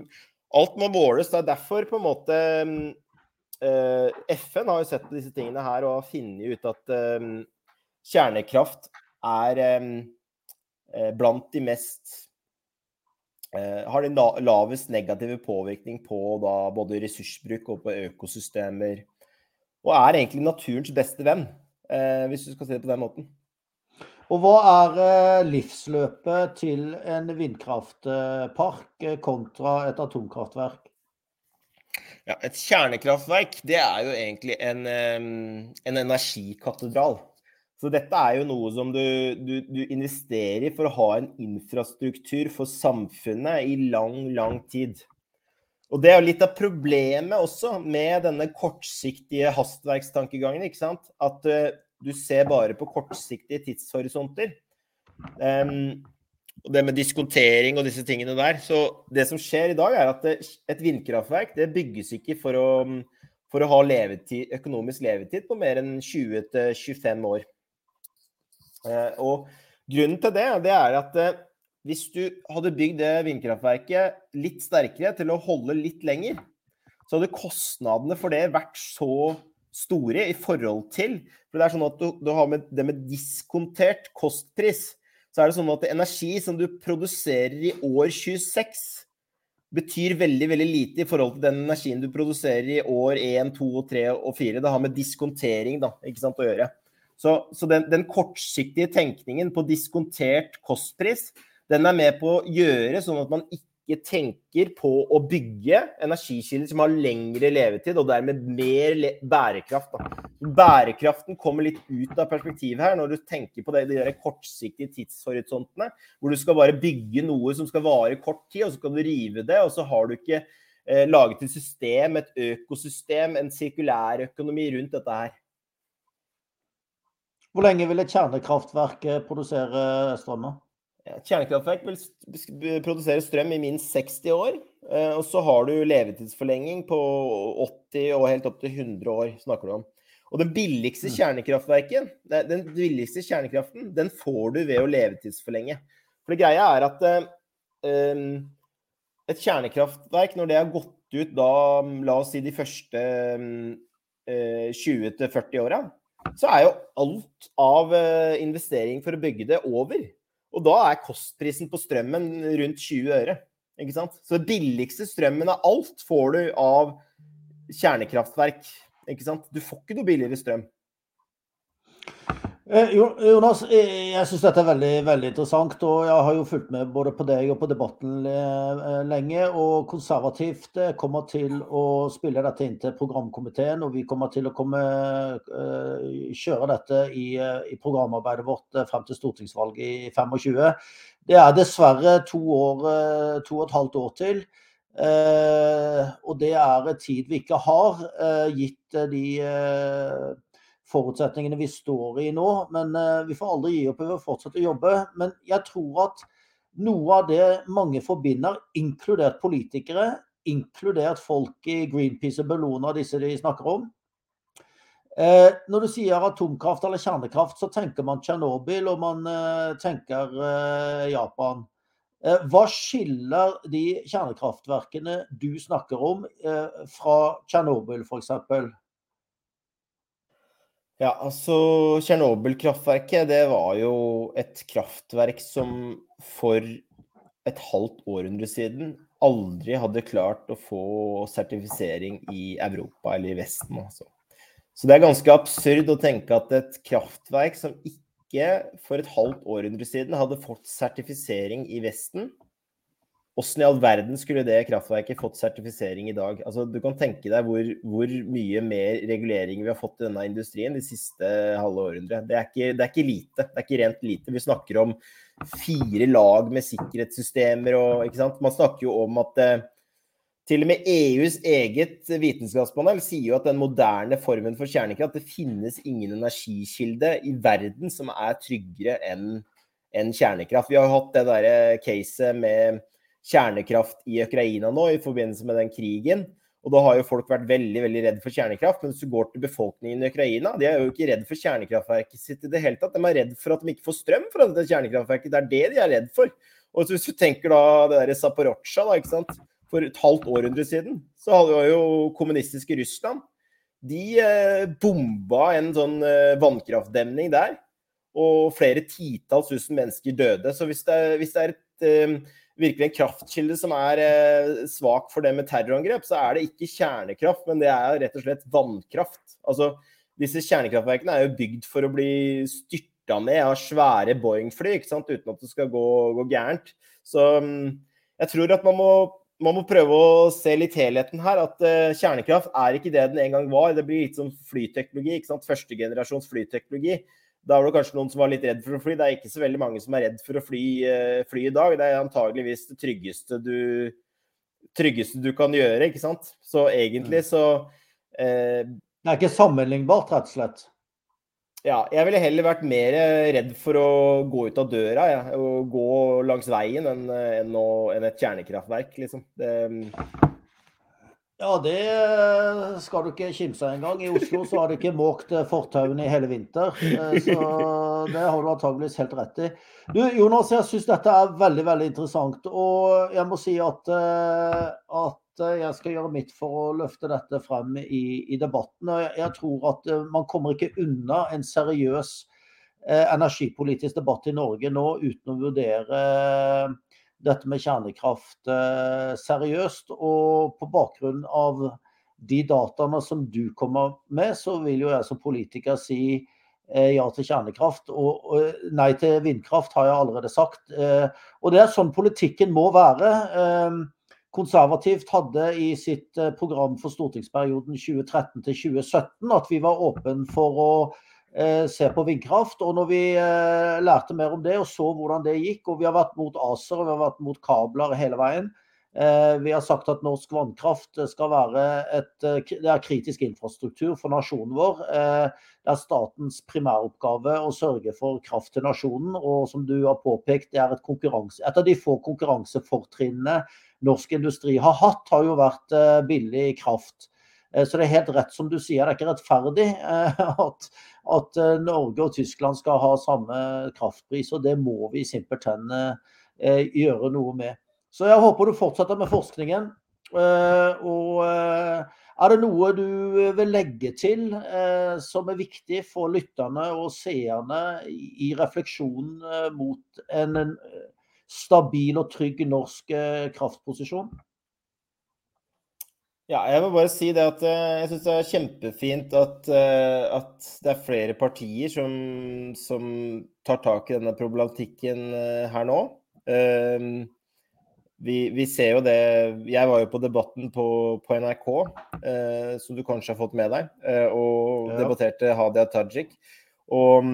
alt må måles. Det er derfor på en måte uh, FN har jo sett på disse tingene her og har funnet ut at um, kjernekraft er um, blant de mest Har den lavest negative påvirkning på da, både ressursbruk og på økosystemer. Og er egentlig naturens beste venn, uh, hvis du skal si det på den måten. Og hva er eh, livsløpet til en vindkraftpark eh, kontra et atomkraftverk? Ja, et kjernekraftverk det er jo egentlig en, en energikatedral. Så dette er jo noe som du, du, du, investerer i for å ha en infrastruktur for samfunnet i lang, lang tid. Og det er jo litt av problemet også med denne kortsiktige hastverkstankegangen. ikke sant? At uh, du ser bare på kortsiktige tidshorisonter. Um, og det med diskontering og disse tingene der. Så det som skjer i dag, er at det, et vindkraftverk det bygges ikke for å, for å ha levetid, økonomisk levetid på mer enn 20-25 år. Uh, og grunnen til det, det er at uh, hvis du hadde bygd det vindkraftverket litt sterkere til å holde litt lenger, så hadde kostnadene for det vært så store i forhold til For det er sånn at du, du har med det med diskontert kostpris, så er det sånn at energi som du produserer i år 26, betyr veldig veldig lite i forhold til den energien du produserer i år 1, 2, 3 og 4. Det har med diskontering da, ikke sant, å gjøre. Så, så den, den, kortsiktige tenkningen på diskontert kostpris, den er med på å gjøre sånn at man ikke tenker på å bygge energikilder som har lengre levetid, og dermed mer bærekraft. Da. Bærekraften kommer litt ut av perspektivet her når du tenker på det, de der kortsiktige tidshorisontene, hvor du skal bare bygge noe som skal vare kort tid, og så skal du rive det, og så har du ikke eh, laget et system, et økosystem, en sirkulær økonomi rundt dette her. Hvor lenge vil et kjernekraftverk produsere strøm? Ja, kjernekraftverk vil produsere strøm i minst 60 år. Eh, og så har du levetidsforlenging på 80 og helt opp til 100 år, snakker du om. Og den billigste mm. kjernekraftverken, den billigste kjernekraften, den får du ved å levetidsforlenge. For det greia er at um, et kjernekraftverk, når det har gått ut da, la oss si de første um, uh, 20-40 åra, så er jo alt av uh, investering for å bygge det over. Og da er kostprisen på strømmen rundt 20 øre. Ikke sant? Så billigste strømmen av alt får du av kjernekraftverk. Ikke sant? Du får ikke noe billigere strøm. Eh, Jonas, jeg syns dette er veldig, veldig interessant. og Jeg har jo fulgt med både på deg og på debatten eh, lenge. og Konservativt eh, kommer til å spille dette inn til programkomiteen. Og vi kommer til å komme, kjøre dette i, i programarbeidet vårt frem til stortingsvalget i 25. Det er dessverre to, år, to og et halvt år til. og det er tid vi ikke har, gitt de forutsetningene vi står i nå. Men uh, vi får aldri gi opp, vi vil fortsette å jobbe. Men jeg tror at noe av det mange forbinder, inkludert politikere, inkludert folk i Greenpeace og Bellona, disse de snakker om. Eh, når du sier atomkraft eller kjernekraft, så tenker man Tsjernobyl og man eh, tenker Japan. Hva skiller de kjernekraftverkene du snakker om fra Tsjernobyl f.eks.? Ja, altså Tsjernobyl-kraftverket det var jo et kraftverk som for et halvt århundre siden aldri hadde klart å få sertifisering i Europa eller i Vesten. Altså. Så det er ganske absurd å tenke at et kraftverk som ikke for et halvt århundre siden hadde fått sertifisering i Vesten, Åssen i all verden skulle det kraftverket fått sertifisering i dag? Altså, du kan tenke deg hvor, hvor, mye mer regulering vi har fått i denne industrien de siste halve århundret. Det, det, er ikke lite. Det er ikke rent lite. Vi snakker om fire lag med sikkerhetssystemer og ikke sant? Man snakker jo om at eh, til og med EUs eget vitenskapspanel sier jo at den moderne formen for kjernekraft Det finnes ingen energikilde i verden som er tryggere enn en kjernekraft. Vi har jo hatt det derre caset med kjernekraft i Ukraina nå i forbindelse med den krigen. Og da har jo folk vært veldig veldig redd for kjernekraft. Men hvis du går til befolkningen i Ukraina, de er jo ikke redd for kjernekraftverket sitt i det hele tatt. De er redd for at de ikke får strøm fra dette kjernekraftverket. Det er det de er redd for. Og hvis du tenker da det derre Zaporozjzja, da, ikke sant. For et halvt århundre siden så hadde jo kommunistiske Russland. De eh, bomba en sånn eh, vannkraftdemning der. Og flere titalls tusen mennesker døde. Så hvis det er, hvis det er et eh, virkelig en kraftkilde som er eh, svak for det med terrorangrep, så er det ikke kjernekraft, men det er rett og slett vannkraft. Altså, disse kjernekraftverkene er jo bygd for å bli styrta ned av svære Boeing-fly, ikke sant, uten at det skal gå, gå gærent. Så mm, jeg tror at man må, man må, prøve å se litt helheten her. At uh, kjernekraft er ikke det den en gang var. Det blir litt som flyteknologi. ikke sant, Førstegenerasjons flyteknologi. Da var det kanskje noen som var litt redd for å fly. Det er ikke så veldig mange som er redd for å fly, eh, fly i dag. Det er antageligvis det tryggeste du, tryggeste du kan gjøre, ikke sant. Så egentlig mm. så eh, Det er ikke sammenlignbart, rett og slett? Ja, jeg ville heller vært mer redd for å gå ut av døra ja, og gå langs veien enn, enn, å, enn et kjernekraftverk, liksom. Det, ja, det skal du ikke kimse av engang. I Oslo så har de ikke måkt eh, fortauene i hele vinter. Eh, så det har du antageligvis helt rett i. Du, Jonas, jeg syns dette er veldig veldig interessant. Og jeg må si at, eh, at jeg skal gjøre mitt for å løfte dette frem i, i debatten. Og jeg tror at man kommer ikke unna en seriøs energipolitisk debatt i Norge nå uten å vurdere dette med kjernekraft eh, seriøst. Og på bakgrunn av de dataene som du kommer med, så vil jo jeg som politiker si eh, ja til kjernekraft. Og, nei til vindkraft har jeg allerede sagt. Eh, og det er sånn politikken må være. Konservativt hadde i sitt program for stortingsperioden 2013 til 2017 at vi var åpne for å se på vindkraft. Og når vi eh, lærte mer om det og så hvordan det gikk, og vi har vært mot ACER og vi har vært mot kabler hele veien, Eh, vi har sagt at norsk vannkraft skal være et, eh, det er kritisk infrastruktur for nasjonen vår. Eh, det er statens primæroppgave å sørge for kraft til nasjonen. Og som du har påpekt, det er et, et av de få konkurransefortrinnene norsk industri har hatt, har jo vært billig kraft. Så det er helt rett som du sier, det er ikke rettferdig at, at Norge og Tyskland skal ha samme kraftpris. Og det må vi simpelthen gjøre noe med. Så jeg håper du fortsetter med forskningen. Eh, og eh, er det noe du vil legge til eh, som er viktig for lytterne og seerne i refleksjonen mot en stabil og trygg norsk kraftposisjon? Ja, jeg vil bare si det at jeg syns det er kjempefint at, at, det er flere partier som, som, tar tak i denne problematikken her nå. Vi, vi, ser jo det. Jeg var jo på Debatten på, på NRK, eh, som du kanskje har fått med deg, eh, og debatterte Hadia Tajik. Og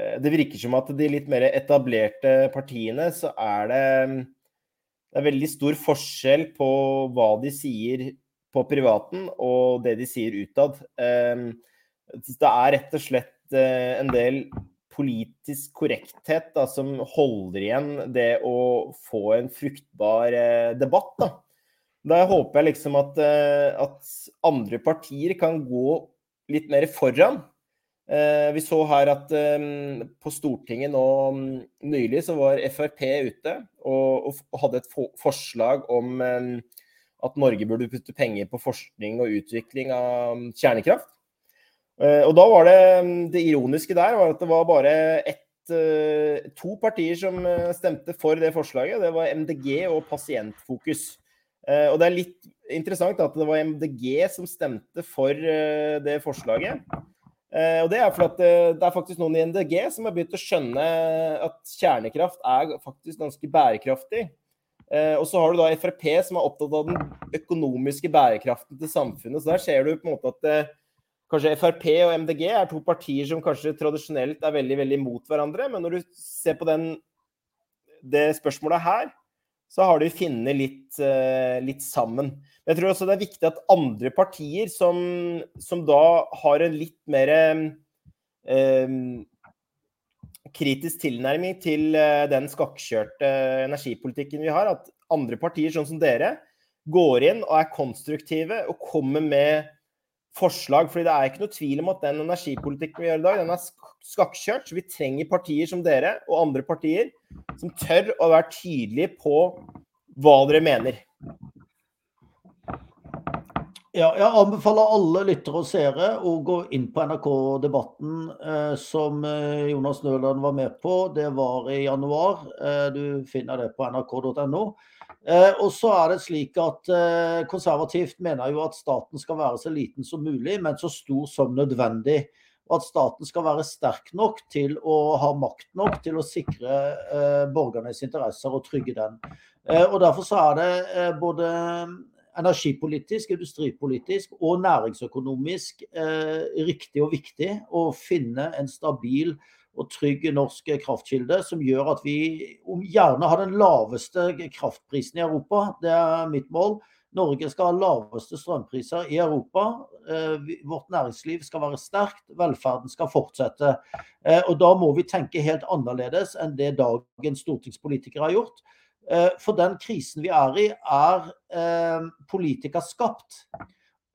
eh, det virker som at de litt mer etablerte partiene, så er det, det er veldig stor forskjell på hva de sier på privaten og det de sier utad. Eh, det er rett og slett eh, en del politisk korrekthet da, som holder igjen det å få en fruktbar eh, debatt. Da. da håper jeg liksom at, eh, at, andre partier kan gå litt mer foran. Eh, vi så her at eh, på Stortinget nå mm, nylig så var Frp ute og, hadde et forslag om eh, at Norge burde putte penger på forskning og utvikling av mm, kjernekraft. Og da var det Det ironiske der var at det var bare ett, to partier som stemte for det forslaget. Det var MDG og Pasientfokus. Og det er litt interessant at det var MDG som stemte for det forslaget. Og det er fordi det er faktisk noen i MDG som har begynt å skjønne at kjernekraft er faktisk ganske bærekraftig. Og så har du da Frp som er opptatt av den økonomiske bærekraften til samfunnet. Så der ser du på en måte at Kanskje Frp og MDG er to partier som kanskje tradisjonelt er veldig veldig mot hverandre. Men når du ser på den, det spørsmålet her, så har de funnet litt, litt, sammen. Jeg tror også det er viktig at andre partier som, som da har en litt mer eh, kritisk tilnærming til uh, den skakkjørte energipolitikken vi har, at andre partier, sånn som dere, går inn og er konstruktive og kommer med forslag. fordi det er ikke noe tvil om at den energipolitikken vi gjør i dag, den er skakkjørt. Så vi trenger partier som dere og andre partier som tør å være tydelige på hva dere mener. Ja, jeg anbefaler alle lyttere og seere å gå inn på NRK-debatten eh, som eh, Jonas Nøland var med på. Det var i januar. Eh, du finner det på nrk.no. Eh, og så er det slik at eh, Konservativt mener jo at staten skal være så liten som mulig, men så stor som nødvendig. Og at staten skal være sterk nok til å ha makt nok til å sikre eh, borgernes interesser og trygge den. og Derfor så er det både energipolitisk, industripolitisk og næringsøkonomisk riktig og viktig å finne en stabil og trygg norsk kraftkilde, som gjør at vi gjerne har den laveste kraftprisen i Europa. Det er mitt mål. Norge skal ha laveste strømpriser i Europa. Eh, vårt næringsliv skal være sterkt, velferden skal fortsette. Eh, og Da må vi tenke helt annerledes enn det dagens stortingspolitikere har gjort. Eh, for den krisen vi er i, er politikerskapt.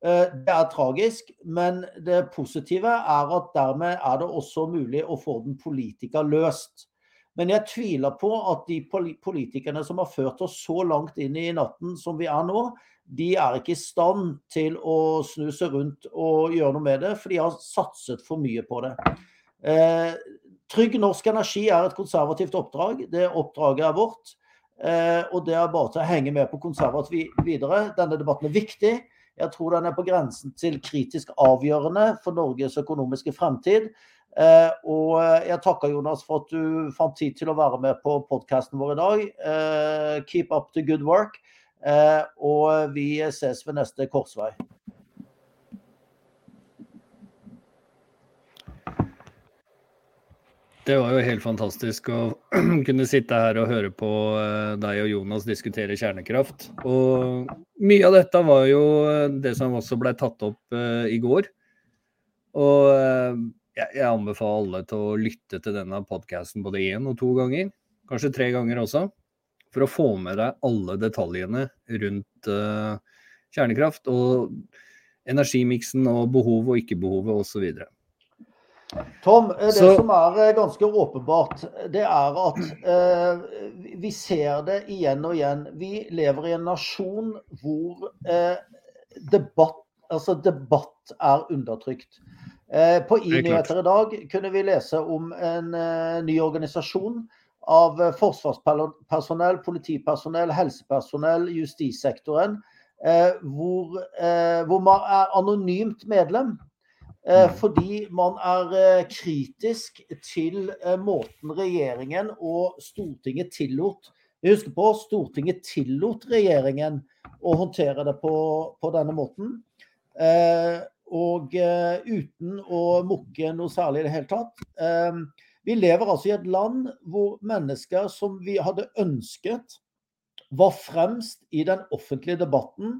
Eh, det er tragisk, men det positive er at dermed er det også mulig å få den politiker løst. Men jeg tviler på at de politikerne som har ført oss så langt inn i natten som vi er nå, de er ikke i stand til å snu seg rundt og gjøre noe med det, for de har satset for mye på det. Eh, trygg norsk energi er et konservativt oppdrag. Det oppdraget er vårt. Eh, og det er bare til å henge med på konservativt videre. Denne debatten er viktig. Jeg tror den er på grensen til kritisk avgjørende for Norges økonomiske fremtid. Eh, og jeg takker Jonas for at du fant tid til å være med på podkasten vår i dag. Eh, keep up the good work. Eh, og vi ses ved neste korsvei. Det var jo helt fantastisk å kunne sitte her og høre på eh, deg og Jonas diskutere kjernekraft. Og mye av dette var jo eh, det som også ble tatt opp uh, i går. Og jeg, anbefaler alle til å lytte til denne podkasten både én og to ganger. Kanskje tre ganger også. For å få med deg alle detaljene rundt kjernekraft. Og energimiksen og behovet og ikke-behovet osv. Tom, eh, det så, som er eh, ganske åpenbart, det er at eh, vi ser det igjen og igjen. Vi lever i en nasjon hvor eh, debatt, altså debatt, er undertrykt. Eh, på i-nyheter i dag kunne vi lese om en eh, ny organisasjon av forsvarspersonell, politipersonell, helsepersonell, justissektoren, hvor, hvor man er anonymt medlem. Eh, mm. Fordi man er eh, kritisk til eh, måten regjeringen og Stortinget tillot husker på Stortinget tillot regjeringen å håndtere det på, på denne måten. Og uten å mukke noe særlig i det hele tatt. Vi lever altså i et land hvor mennesker som vi hadde ønsket var fremst i den offentlige debatten,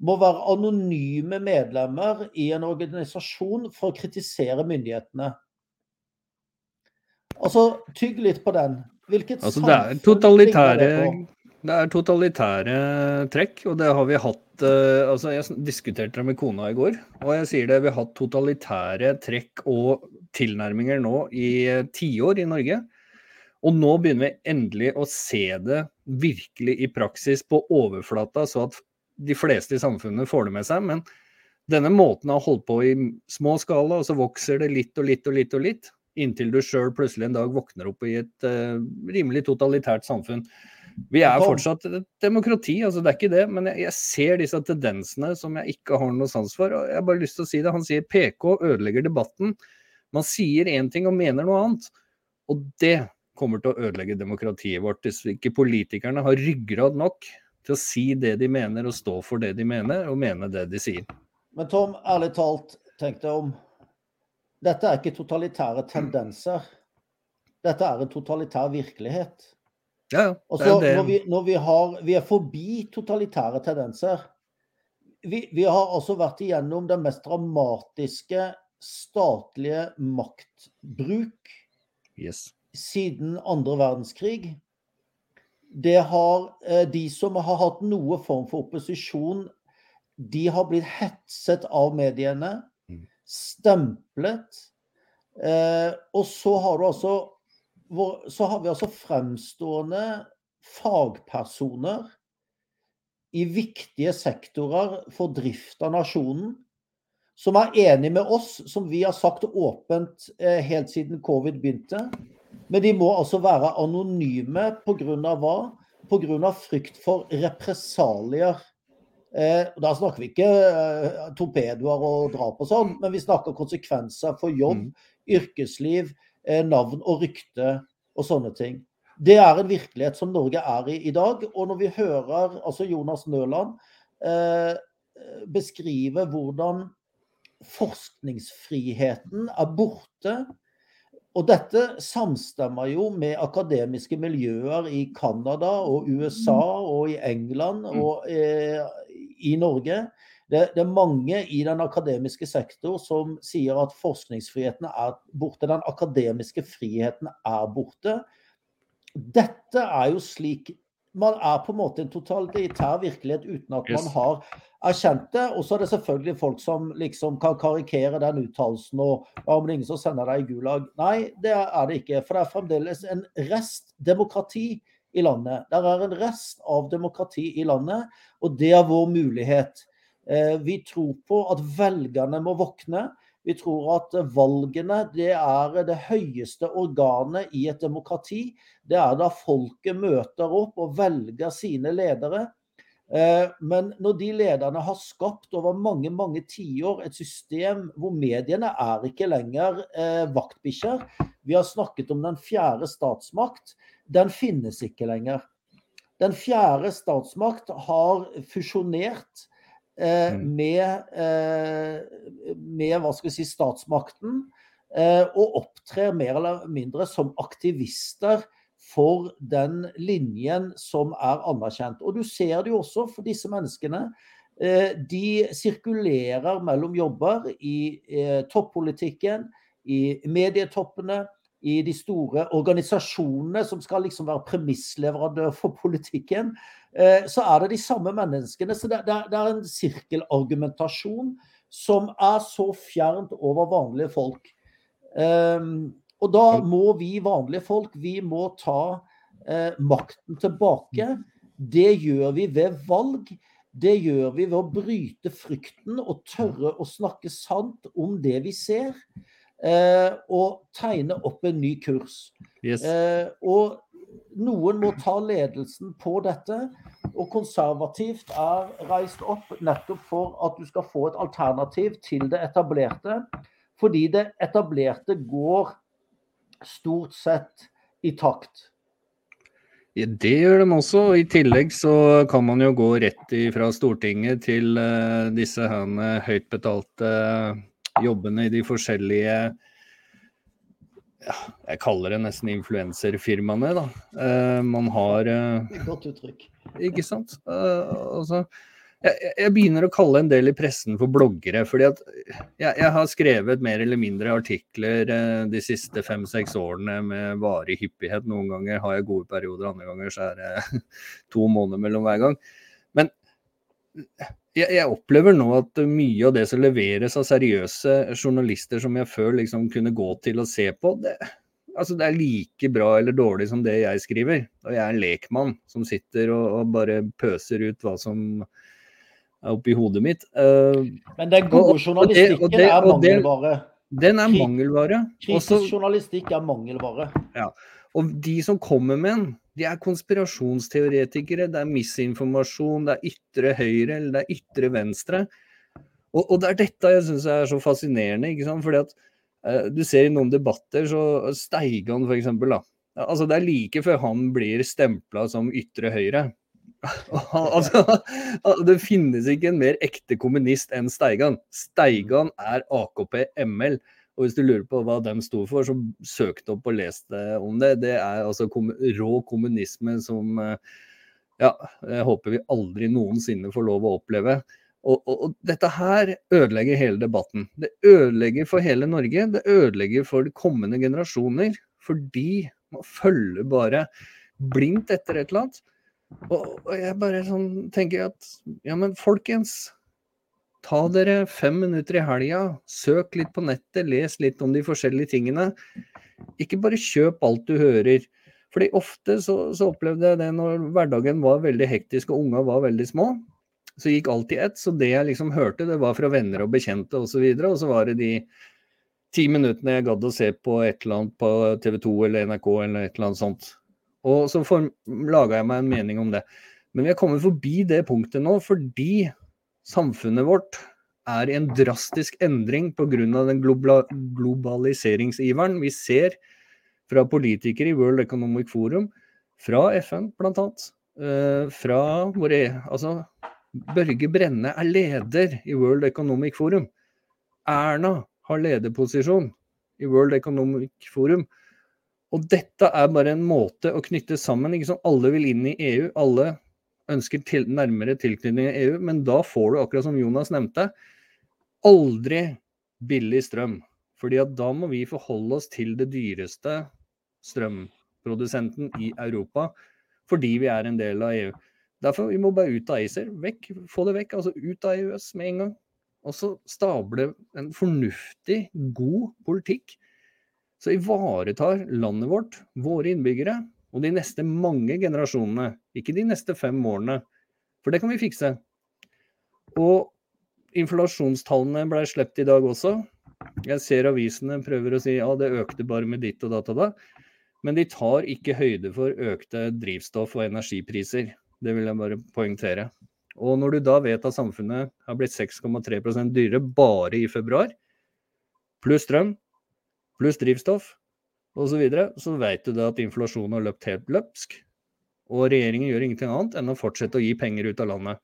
må være anonyme medlemmer i en organisasjon for å kritisere myndighetene. Altså, tygg litt på den. Hvilket altså, det er totalitære det er totalitære trekk, og det har vi hatt uh, altså Jeg diskuterte det med kona i går, og jeg sier det, vi har hatt totalitære trekk og tilnærminger nå i uh, tiår i Norge. Og nå begynner vi endelig å se det virkelig i praksis på overflata, så at de fleste i samfunnet får det med seg. Men denne måten har holdt på i små skala, og så vokser det litt og litt og litt og litt. Inntil du sjøl plutselig en dag våkner opp i et uh, rimelig totalitært samfunn. Vi er fortsatt et demokrati, altså det er ikke det. Men jeg, jeg, ser disse tendensene som jeg ikke har noe sans for. og jeg har bare lyst til å si det. Han sier PK ødelegger debatten. Man sier én ting og mener noe annet. Og det kommer til å ødelegge demokratiet vårt hvis ikke politikerne har ryggrad nok til å si det de mener og stå for det de mener, og mene det de sier. Men Tom, ærlig talt, tenk deg om. Dette er ikke totalitære tendenser. Dette er en totalitær virkelighet. Ja, det er det. Når, vi, når vi, har, vi, er forbi totalitære tendenser vi, vi har altså vært igjennom den mest dramatiske statlige maktbruk yes. siden andre verdenskrig det har eh, De som har hatt noe form for opposisjon, de har blitt hetset av mediene. Mm. Stemplet. Eh, og så har du altså Så har vi altså fremstående fagpersoner i viktige sektorer for drift av nasjonen, som er enig med oss, som vi har sagt åpent eh, helt siden covid begynte, men de må altså være anonyme pga. hva? Pga. frykt for represalier. Eh, da snakker vi ikke eh, torpedoer og drap og sånn, men vi snakker konsekvenser for jobb, mm. yrkesliv, eh, navn og rykte og sånne ting. Det er en virkelighet som Norge er i i dag. Og når vi hører altså Jonas Nøland eh, beskrive hvordan forskningsfriheten er borte og dette samstemmer jo med akademiske miljøer i Canada og USA og i England mm. og eh, i Norge. Det, det, er mange i den akademiske sektor som sier at forskningsfriheten er borte. Den akademiske friheten er borte. Dette er jo slik Man er på en måte en totalitær virkelighet uten at man har erkjent det. Og så er det selvfølgelig folk som liksom kan karikere den uttalelsen og ja, men ingen som sender deg i Gulag. Nei, det er det ikke. For det er fremdeles en rest demokrati i landet. Det er en rest av demokrati i landet, og det er vår mulighet. Eh, vi tror på at velgerne må våkne. Vi tror at valgene det er det høyeste organet i et demokrati. Det er da folket møter opp og velger sine ledere. Eh, men når de lederne har skapt over mange mange tiår et system hvor mediene er ikke lenger eh, vaktbikkjer Vi har snakket om den fjerde statsmakt. Den finnes ikke lenger. Den fjerde statsmakt har fusjonert. Med, eh, med hva skal vi si, statsmakten. og opptrer mer eller mindre som aktivister for den linjen som er anerkjent. Og du ser det jo også for disse menneskene. De sirkulerer mellom jobber i toppolitikken, i medietoppene, i de store organisasjonene som skal liksom være premissleverandør for politikken, eh, så er det de samme menneskene. Så det, det er en sirkelargumentasjon som er så fjernt over vanlige folk. Ehm, og da må vi vanlige folk, vi må ta eh, makten tilbake. Det gjør vi ved valg. Det gjør vi ved å bryte frykten og tørre å snakke sant om det vi ser eh, og tegne opp en ny kurs. Yes. Eh, og noen må ta ledelsen på dette. Og konservativt er reist opp nettopp for at du skal få et alternativ til det etablerte. Fordi det etablerte går stort sett i takt. Ja, det gjør de også. I tillegg så kan man jo gå rett fra Stortinget til uh, disse høyt betalte jobbene i de forskjellige ja, jeg kaller det nesten influenserfirmaene, da. Uh, man har uh, Godt uttrykk. Ikke sant. Uh, altså, jeg, jeg, begynner å kalle en del i pressen for bloggere. fordi at jeg, jeg har skrevet mer eller mindre artikler de siste fem-seks årene med varig hyppighet. Noen ganger har jeg gode perioder, andre ganger så er det to måneder mellom hver gang. Men jeg, jeg, opplever nå at mye av det som leveres av seriøse journalister som jeg før liksom kunne gå til og se på, det, altså det er like bra eller dårlig som det jeg skriver. Og jeg er en lekmann som sitter og, og bare pøser ut hva som er oppi hodet mitt. Uh, Men den gode journalistikken og det, og det, er mangelvare. Den er mangelvare. Kritisk journalistikk er mangelvare. Ja. Og de som kommer med den, de er konspirasjonsteoretikere, det er misinformasjon, det er ytre høyre eller det er ytre venstre. Og, og det er dette jeg syns er så fascinerende. ikke sant? Fordi at eh, Du ser i noen debatter, så Steigan f.eks. Altså, det er like før han blir stempla som ytre høyre. altså, det finnes ikke en mer ekte kommunist enn Steigan. Steigan er AKP ML. Og hvis du lurer på hva de sto for, så søk opp og les om det. Det er altså rå kommunisme som eh, ja, jeg håper vi aldri noensinne får lov å oppleve. Og, og, og, dette her ødelegger hele debatten. Det ødelegger for hele Norge. Det ødelegger for de kommende generasjoner. Fordi man følger bare blindt etter et eller annet. Og, og jeg bare sånn tenker at ja, men folkens. Ta dere fem minutter i helga, søk litt på nettet, les litt om de forskjellige tingene. Ikke bare kjøp alt du hører. Fordi ofte så, så opplevde jeg det når hverdagen var veldig hektisk og unga var veldig små. Så gikk alt i ett. Så det jeg liksom hørte, det var fra venner og bekjente osv. Og, så og så var det de ti minuttene jeg gadd å se på et eller annet på TV 2 eller NRK eller et eller annet sånt. Og så laga jeg meg en mening om det. Men vi har kommet forbi det punktet nå fordi samfunnet vårt er i en drastisk endring pga. den globaliseringsiveren vi ser fra politikere i World Economic Forum, fra FN bl.a. Uh, fra våre Altså, Børge Brenne er leder i World Economic Forum. Erna har lederposisjon i World Economic Forum. Og dette er bare en måte å knytte sammen. Alle vil inn i EU. Alle ønsker til, nærmere tilknytning til EU, men da får du, akkurat som Jonas nevnte, aldri billig strøm. Fordi at da må vi forholde oss til det dyreste strømprodusenten i Europa, fordi vi er en del av EU. Derfor vi må bare ut av ACER. Vekk, få det vekk. Altså ut av EØS med en gang. Og så stable en fornuftig, god politikk som ivaretar landet vårt, våre innbyggere, og de neste mange generasjonene. Ikke de neste fem årene, for det kan vi fikse. Og inflasjonstallene ble sluppet i dag også. Jeg ser avisene prøver å si ja, det økte bare med ditt og datt og da. Men de tar ikke høyde for økte drivstoff- og energipriser. Det vil jeg bare poengtere. Og når du da vet at samfunnet har blitt 6,3% dyrere bare i februar, pluss strøm, pluss drivstoff, osv., så, videre, så vet du da at inflasjonen har løpt helt løpsk. Og regjeringen gjør ingenting annet enn å fortsette å gi penger ut av landet.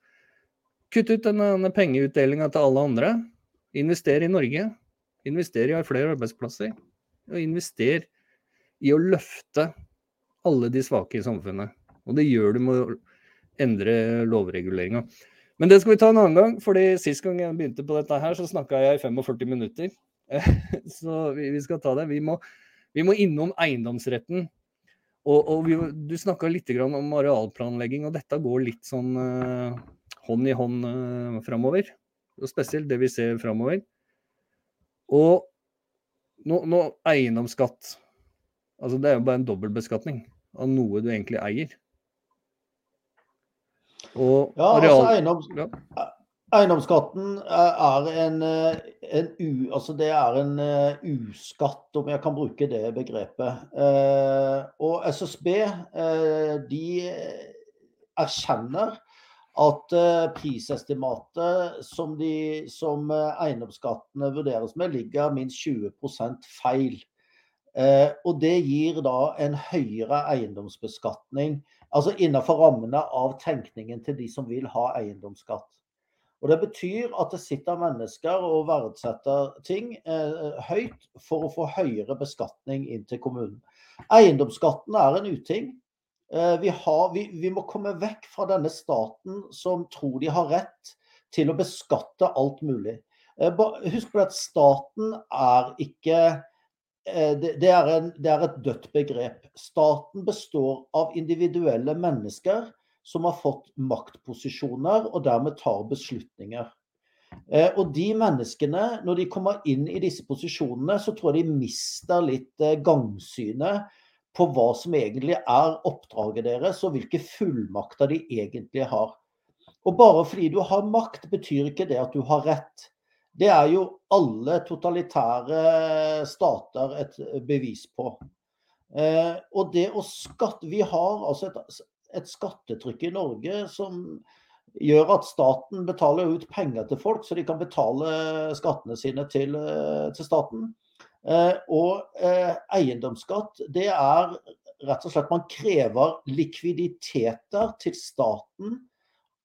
Kutt ut denne, pengeutdelinga til alle andre. Invester i Norge. Invester i flere arbeidsplasser. Og invester i å løfte alle de svake i samfunnet. Og det gjør du med å endre lovreguleringa. Men det skal vi ta en annen gang, fordi sist gang jeg begynte på dette her, så snakka jeg i 45 minutter. Så vi skal ta det. Vi må, vi må innom eiendomsretten. Og, og vi, du snakka litt om arealplanlegging, og dette går litt sånn uh, hånd i hånd uh, framover. Og spesielt det vi ser framover. Og nå, nå, eiendomsskatt Altså det er jo bare en dobbeltbeskatning av noe du egentlig eier. Og ja, altså, areal... altså eiendoms... ja. Eiendomsskatten er en, en, u, altså det er en uh, uskatt, om jeg kan bruke det begrepet. Og SSB de erkjenner at prisestimatet som, de, som eiendomsskattene vurderes med, ligger minst 20% feil. og det gir da en høyere eiendomsbeskatning Altså innenfor rammene av tenkningen til de som vil ha eiendomsskatt. Og Det betyr at det sitter mennesker og verdsetter ting eh, høyt for å få høyere beskatning inn til kommunen. Eiendomsskatten er en uting. Eh, vi, har, vi, vi, må komme vekk fra denne staten som tror de har rett til å beskatte alt mulig. Eh, husk på at staten er ikke Eh, det, det, er en, det, er et dødt begrep. Staten består av individuelle mennesker som har fått maktposisjoner og dermed tar beslutninger. Eh, og de menneskene, når de kommer inn i disse posisjonene, så tror jeg de mister litt eh, gangsynet på hva som egentlig er oppdraget deres, og hvilke fullmakter de egentlig har. Og bare fordi du har makt, betyr ikke det at du har rett. Det er jo alle totalitære stater et bevis på. Eh, og det å skatte Vi har altså et, et, skattetrykk i Norge som gjør at staten betaler ut penger til folk, så de kan betale skattene sine til, eh, til staten. Eh, og eh, eiendomsskatt, det er rett og slett man krever likviditeter til staten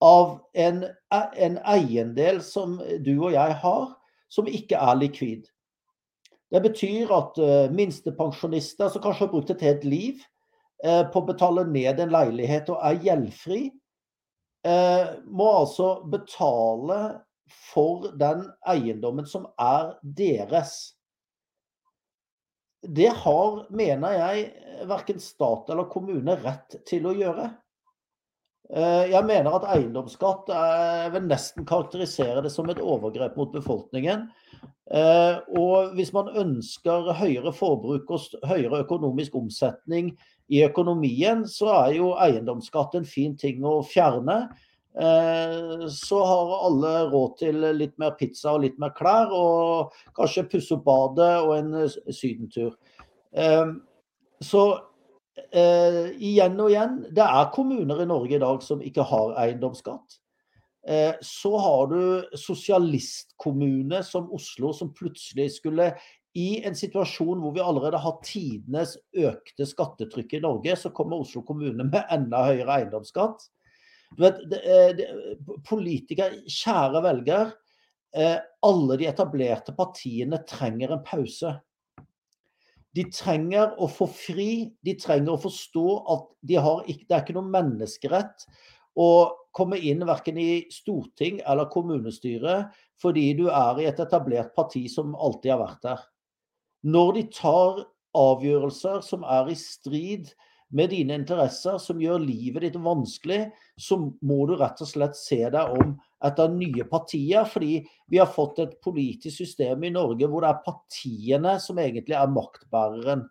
av en, en eiendel som du og jeg har, som ikke er likvid. Det betyr at uh, minstepensjonister som kanskje har brukt et helt liv på å betale ned en leilighet og er gjeldfri, uh, må altså betale for den eiendommen som er deres. Det har, mener jeg, verken stat eller kommune rett til å gjøre. Eh, jeg mener at eiendomsskatt jeg vil nesten karakterisere det som et overgrep mot befolkningen. Eh, og hvis man ønsker høyere forbruk og høyere økonomisk omsetning i økonomien, så er jo eiendomsskatt en fin ting å fjerne. Eh, så har alle råd til litt mer pizza og litt mer klær, og kanskje pusse opp badet og en sydentur. Så eh, igjen og igjen, det er kommuner i Norge i dag som ikke har eiendomsskatt. Eh, så har du sosialistkommune som Oslo, som plutselig skulle i en situasjon hvor vi allerede har tidenes økte skattetrykk i Norge, så kommer Oslo kommune med enda høyere eiendomsskatt. Vet, det, eh, det, Politikere, kjære velger, eh, alle de etablerte partiene trenger en pause. De trenger å få fri. De trenger å forstå at de ikke, det er ikke noen menneskerett å komme inn verken i storting eller kommunestyre fordi du er i et etablert parti som alltid har vært der. Når de tar avgjørelser som er i strid med dine interesser, som gjør livet ditt vanskelig, så må du rett og slett se deg om etter nye partier. Fordi vi har fått et politisk system i Norge hvor det er partiene som egentlig er maktbæreren.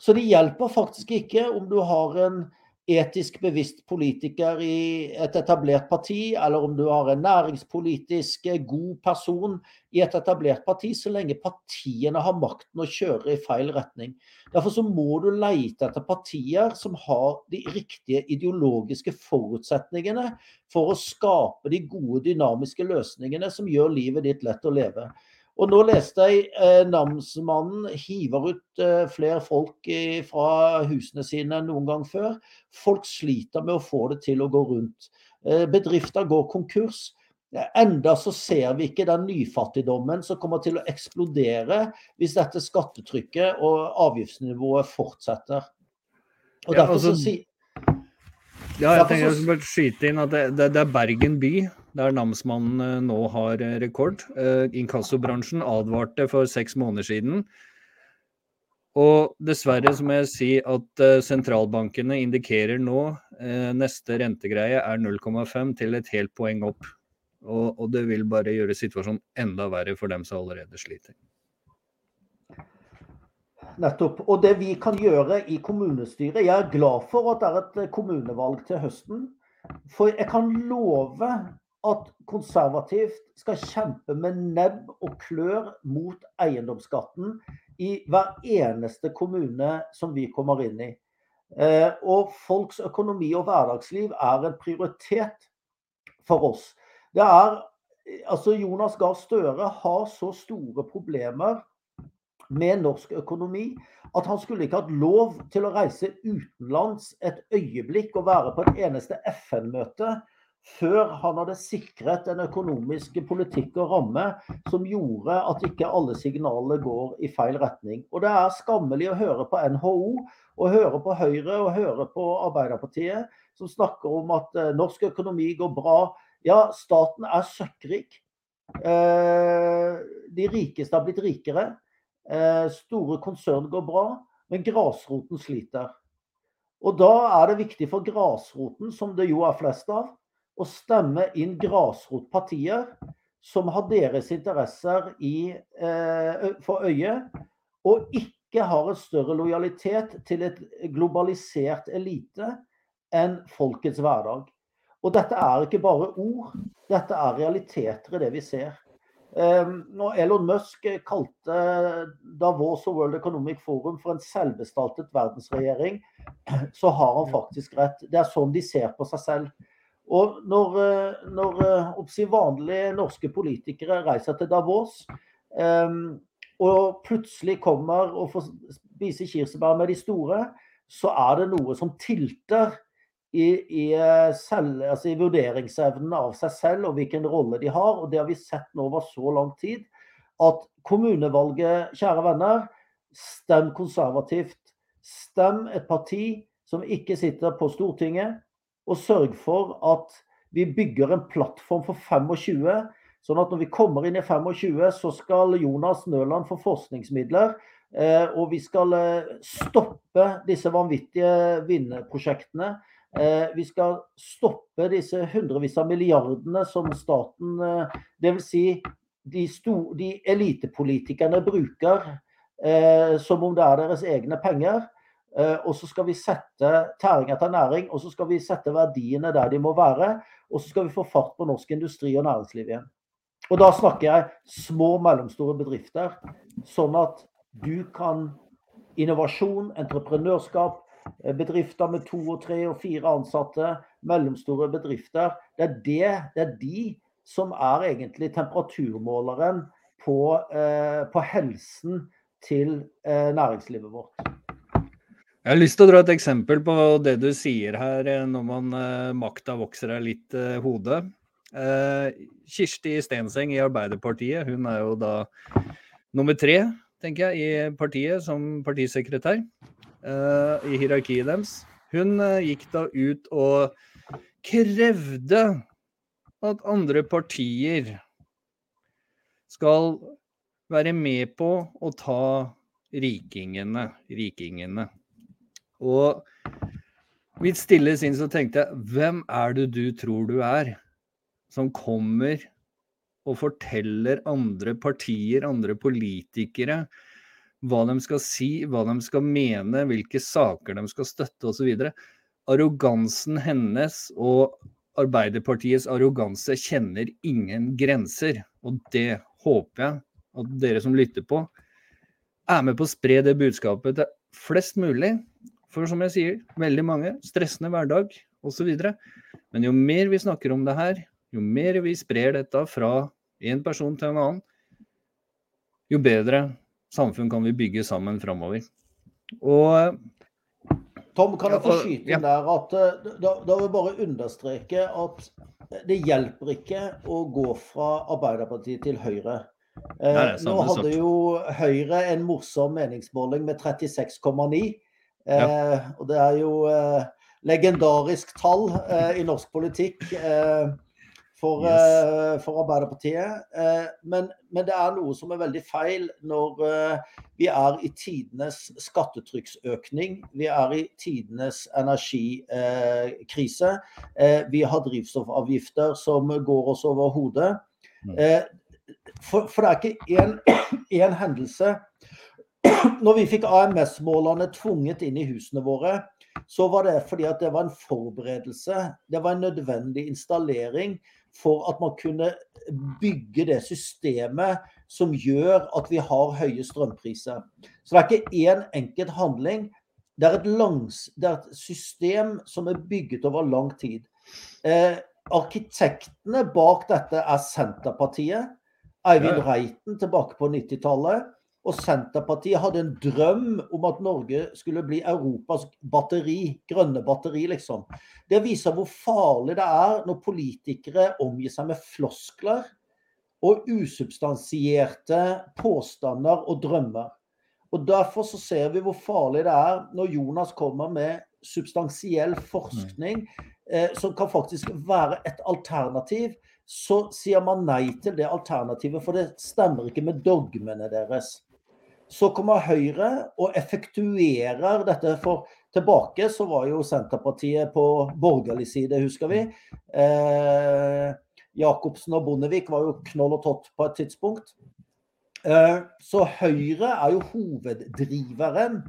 Så det hjelper faktisk ikke om du har en etisk bevisst politiker i et etablert parti, eller om du har en næringspolitisk eh, god person i et etablert parti, så lenge partiene har makten å kjøre i feil retning. Derfor så må du leite etter partier som har de riktige ideologiske forutsetningene for å skape de gode, dynamiske løsningene som gjør livet ditt lett å leve. Og nå leste jeg eh, namsmannen hiver ut eh, flere folk i, fra husene sine enn noen gang før. Folk sliter med å få det til å gå rundt. Eh, bedrifter går konkurs. Enda så ser vi ikke den nyfattigdommen som kommer til å eksplodere hvis dette skattetrykket og avgiftsnivået fortsetter. Og Ja, derfor altså, så si, Ja, jeg tenker jeg skal bare skyte inn at det, det, det er Bergen by der namsmannen eh, nå har eh, rekord. Eh, Inkassobransjen advarte for seks måneder siden. Og dessverre så må jeg si at sentralbankene indikerer nå neste rentegreie er 0,5 til et helt poeng opp. Og, og det vil bare gjøre situasjonen enda verre for dem som allerede sliter. Nettopp. Og det vi kan gjøre i kommunestyret Jeg er glad for at det er et kommunevalg til høsten. For jeg kan love at konservativt skal kjempe med nebb og klør mot eiendomsskatten i hver eneste kommune som vi kommer inn i. Eh, og folks økonomi og hverdagsliv er en prioritet for oss. Det er Altså, Jonas Gahr Støre har så store problemer med norsk økonomi at han skulle ikke hatt lov til å reise utenlands et øyeblikk og være på et eneste FN-møte før han hadde sikret den økonomiske politikk og ramme som gjorde at ikke alle signaler går i feil retning. Og det er skammelig å høre på NHO og høre på Høyre og høre på Arbeiderpartiet som snakker om at eh, norsk økonomi går bra. Ja, staten er søkkrik. Eh, de rikeste har blitt rikere. Eh, store konsern går bra, men grasroten sliter. Og da er det viktig for grasroten, som det jo er flest av, å stemme inn grasrotpartier som har deres interesser i, eh, for øye, og ikke har en større lojalitet til et globalisert elite enn folkets hverdag. Og dette er ikke bare ord, dette er realiteter i det vi ser. Um, når Elon Musk kalte Davos og World Economic Forum for en selvbestaltet verdensregjering, så har han faktisk rett. Det er sånn de ser på seg selv. Og når, eh, når eh, vanlige norske politikere reiser til Davos, um, og plutselig kommer og får spise kirsebær med de store, så er det noe som tilter i, i, eh, selv, altså i, vurderingsevnen av seg selv og hvilken rolle de har. Og det har vi sett nå over så lang tid. At kommunevalget, kjære venner, stem konservativt. Stem et parti som ikke sitter på Stortinget, og sørge for at vi bygger en plattform for 25. Sånn at når vi kommer inn i 25, så skal Jonas Nøland få forskningsmidler. Eh, og vi skal eh, stoppe disse vanvittige vinnerprosjektene. Eh, vi skal stoppe disse hundrevis av milliardene som staten, dvs. Si de, de elitepolitikerne bruker som om det er deres egne penger. Eh, og så skal vi sette tæring etter næring, og så skal vi sette verdiene der de må være. Og så skal vi få fart på norsk industri og næringsliv igjen. Og da snakker jeg små og mellomstore bedrifter. Sånn at du kan innovasjon, entreprenørskap, Eh, bedrifter med to og tre og fire ansatte, mellomstore bedrifter. Det er, det, det er de som er egentlig temperaturmåleren på, eh, på helsen til eh, næringslivet vårt. Jeg har lyst til å dra et eksempel på det du sier her, eh, når man eh, makta vokser deg litt eh, hodet. Eh, Kirsti Stenseng i Arbeiderpartiet, hun er jo da nummer tre, tenker jeg, i partiet som partisekretær. Eh, i hierarkiet deres. Hun uh, gikk da ut og krevde at andre partier skal være med på å ta rikingene. rikingene. Og mitt stille sinn så tenkte jeg, hvem er det du tror du er, som kommer og forteller andre partier, andre politikere, hva de skal si, hva de skal mene, hvilke saker de skal støtte osv. Arrogansen hennes og Arbeiderpartiets arroganse kjenner ingen grenser. Og det håper jeg at dere som lytter på, er med på å spre det budskapet til flest mulig. For som jeg sier, veldig mange. Stressende hverdag osv. Men jo mer vi snakker om det her, jo mer vi sprer dette fra en person til en annen, jo bedre samfunn kan vi bygge sammen framover. Og Tom, kan jeg få skyte inn der at da, da vil jeg bare understreke at det hjelper ikke å gå fra Arbeiderpartiet til Høyre. Eh, Nei, nå hadde jo Høyre en morsom meningsmåling med 36,9. Eh, og det er jo eh, legendarisk tall eh, i norsk politikk eh, for, Yes. for Arbeiderpartiet. Eh, men, men det er noe som er veldig feil når vi er i tidenes skattetrykksøkning. Vi er i tidenes energikrise. Eh, vi har drivstoffavgifter som går oss over hodet. Mm. Eh, for, for det er ikke én hendelse Når vi fikk AMS-målerne tvunget inn i husene våre, så var det fordi at det var en forberedelse. Det var en nødvendig installering for at man kunne bygge det systemet som gjør at vi har høye strømpriser. Så det er ikke én enkelt handling. Det er et, langs, det er et system som er bygget over lang tid. Eh, arkitektene bak dette er Senterpartiet. Eivind. Reiten tilbake på 90-tallet. Og Senterpartiet hadde en drøm om at Norge skulle bli Europas batteri. Grønne batteri, liksom. Det viser hvor farlig det er når politikere omgir seg med floskler og usubstansierte påstander og drømmer. Og Derfor så ser vi hvor farlig det er når Jonas kommer med substansiell forskning eh, som kan faktisk være et alternativ. Så sier man nei til det alternativet, for det stemmer ikke med dogmene deres. Så kommer Høyre og effektuerer dette. For tilbake så var jo Senterpartiet på borgerlig side, husker vi. Eh, Jacobsen og Bondevik var jo knoll og tott på et tidspunkt. Eh, så Høyre er jo hoveddriveren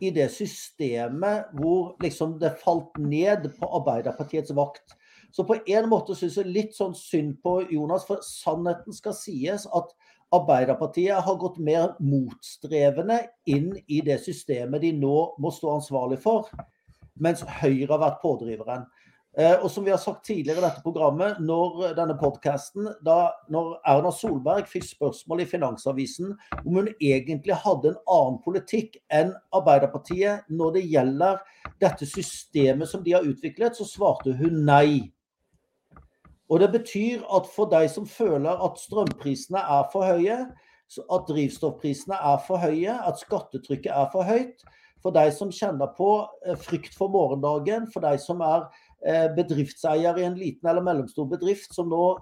i det systemet hvor liksom det falt ned på Arbeiderpartiets vakt. Så på en måte syns jeg litt sånn synd på Jonas, for sannheten skal sies at Arbeiderpartiet har gått mer motstrevende inn i det systemet de nå må stå ansvarlig for, mens Høyre har vært pådriveren. Eh, og som vi har sagt tidligere i dette programmet, når denne da når Erna Solberg fikk spørsmål i Finansavisen om hun egentlig hadde en annen politikk enn Arbeiderpartiet når det gjelder dette systemet som de har utviklet, så svarte hun nei. Og det betyr at for deg som føler at strømprisene er for høye, at drivstoffprisene er for høye, at skattetrykket er for høyt, for deg som kjenner på eh, frykt for morgendagen, for deg som er eh, bedriftseier i en liten eller mellomstor bedrift som nå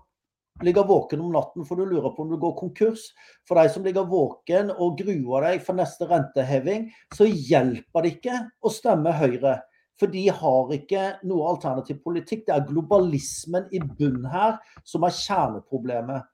ligger våken om natten for du lurer på om du går konkurs, for deg som ligger våken og gruer deg for neste renteheving, så hjelper det ikke å stemme Høyre. For de har ikke noe alternativ politikk. Det er globalismen i bunnen her som er kjerneproblemet.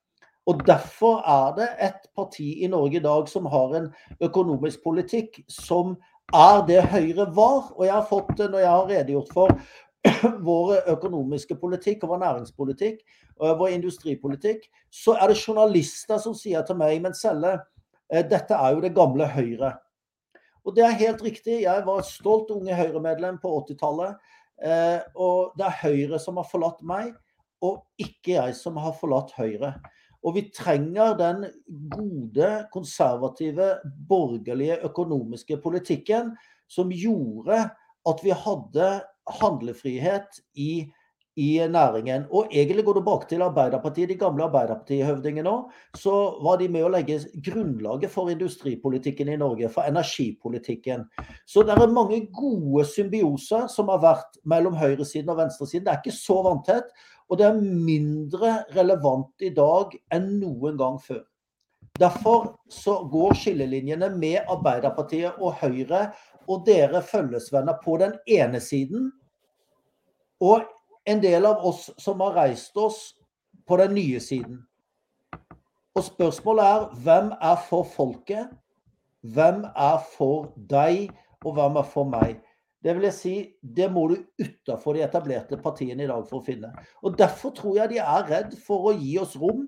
Og Derfor er det et parti i Norge i dag som har en økonomisk politikk som er det Høyre var. Og jeg har fått, når jeg har redegjort for vår økonomiske politikk og vår næringspolitikk og vår industripolitikk, så er det journalister som sier til meg men Selle, eh, dette er jo det gamle Høyre. Og det er helt riktig. Jeg var et stolt unge Høyre-medlem på 80-tallet. Eh, og det er Høyre som har forlatt meg, og ikke jeg som har forlatt Høyre. Og vi trenger den gode, konservative, borgerlige økonomiske politikken som gjorde at vi hadde handlefrihet i, i næringen. Og egentlig går det bak til Arbeiderpartiet, de gamle Arbeiderpartihøvdingene òg. Så var de med å legge grunnlaget for industripolitikken i Norge, for energipolitikken. Så det er mange gode symbioser som har vært mellom høyresiden og venstresiden. Det er ikke så vanntett. Og det er mindre relevant i dag enn noen gang før. Derfor så går skillelinjene med Arbeiderpartiet og Høyre og dere følgesvenner på den ene siden, og en del av oss som har reist oss på den nye siden. Og spørsmålet er hvem er for folket? Hvem er for deg, og hvem er for meg? Det vil jeg si, det må du utafor de etablerte partiene i dag for å finne. Og Derfor tror jeg de er redd for å gi oss rom.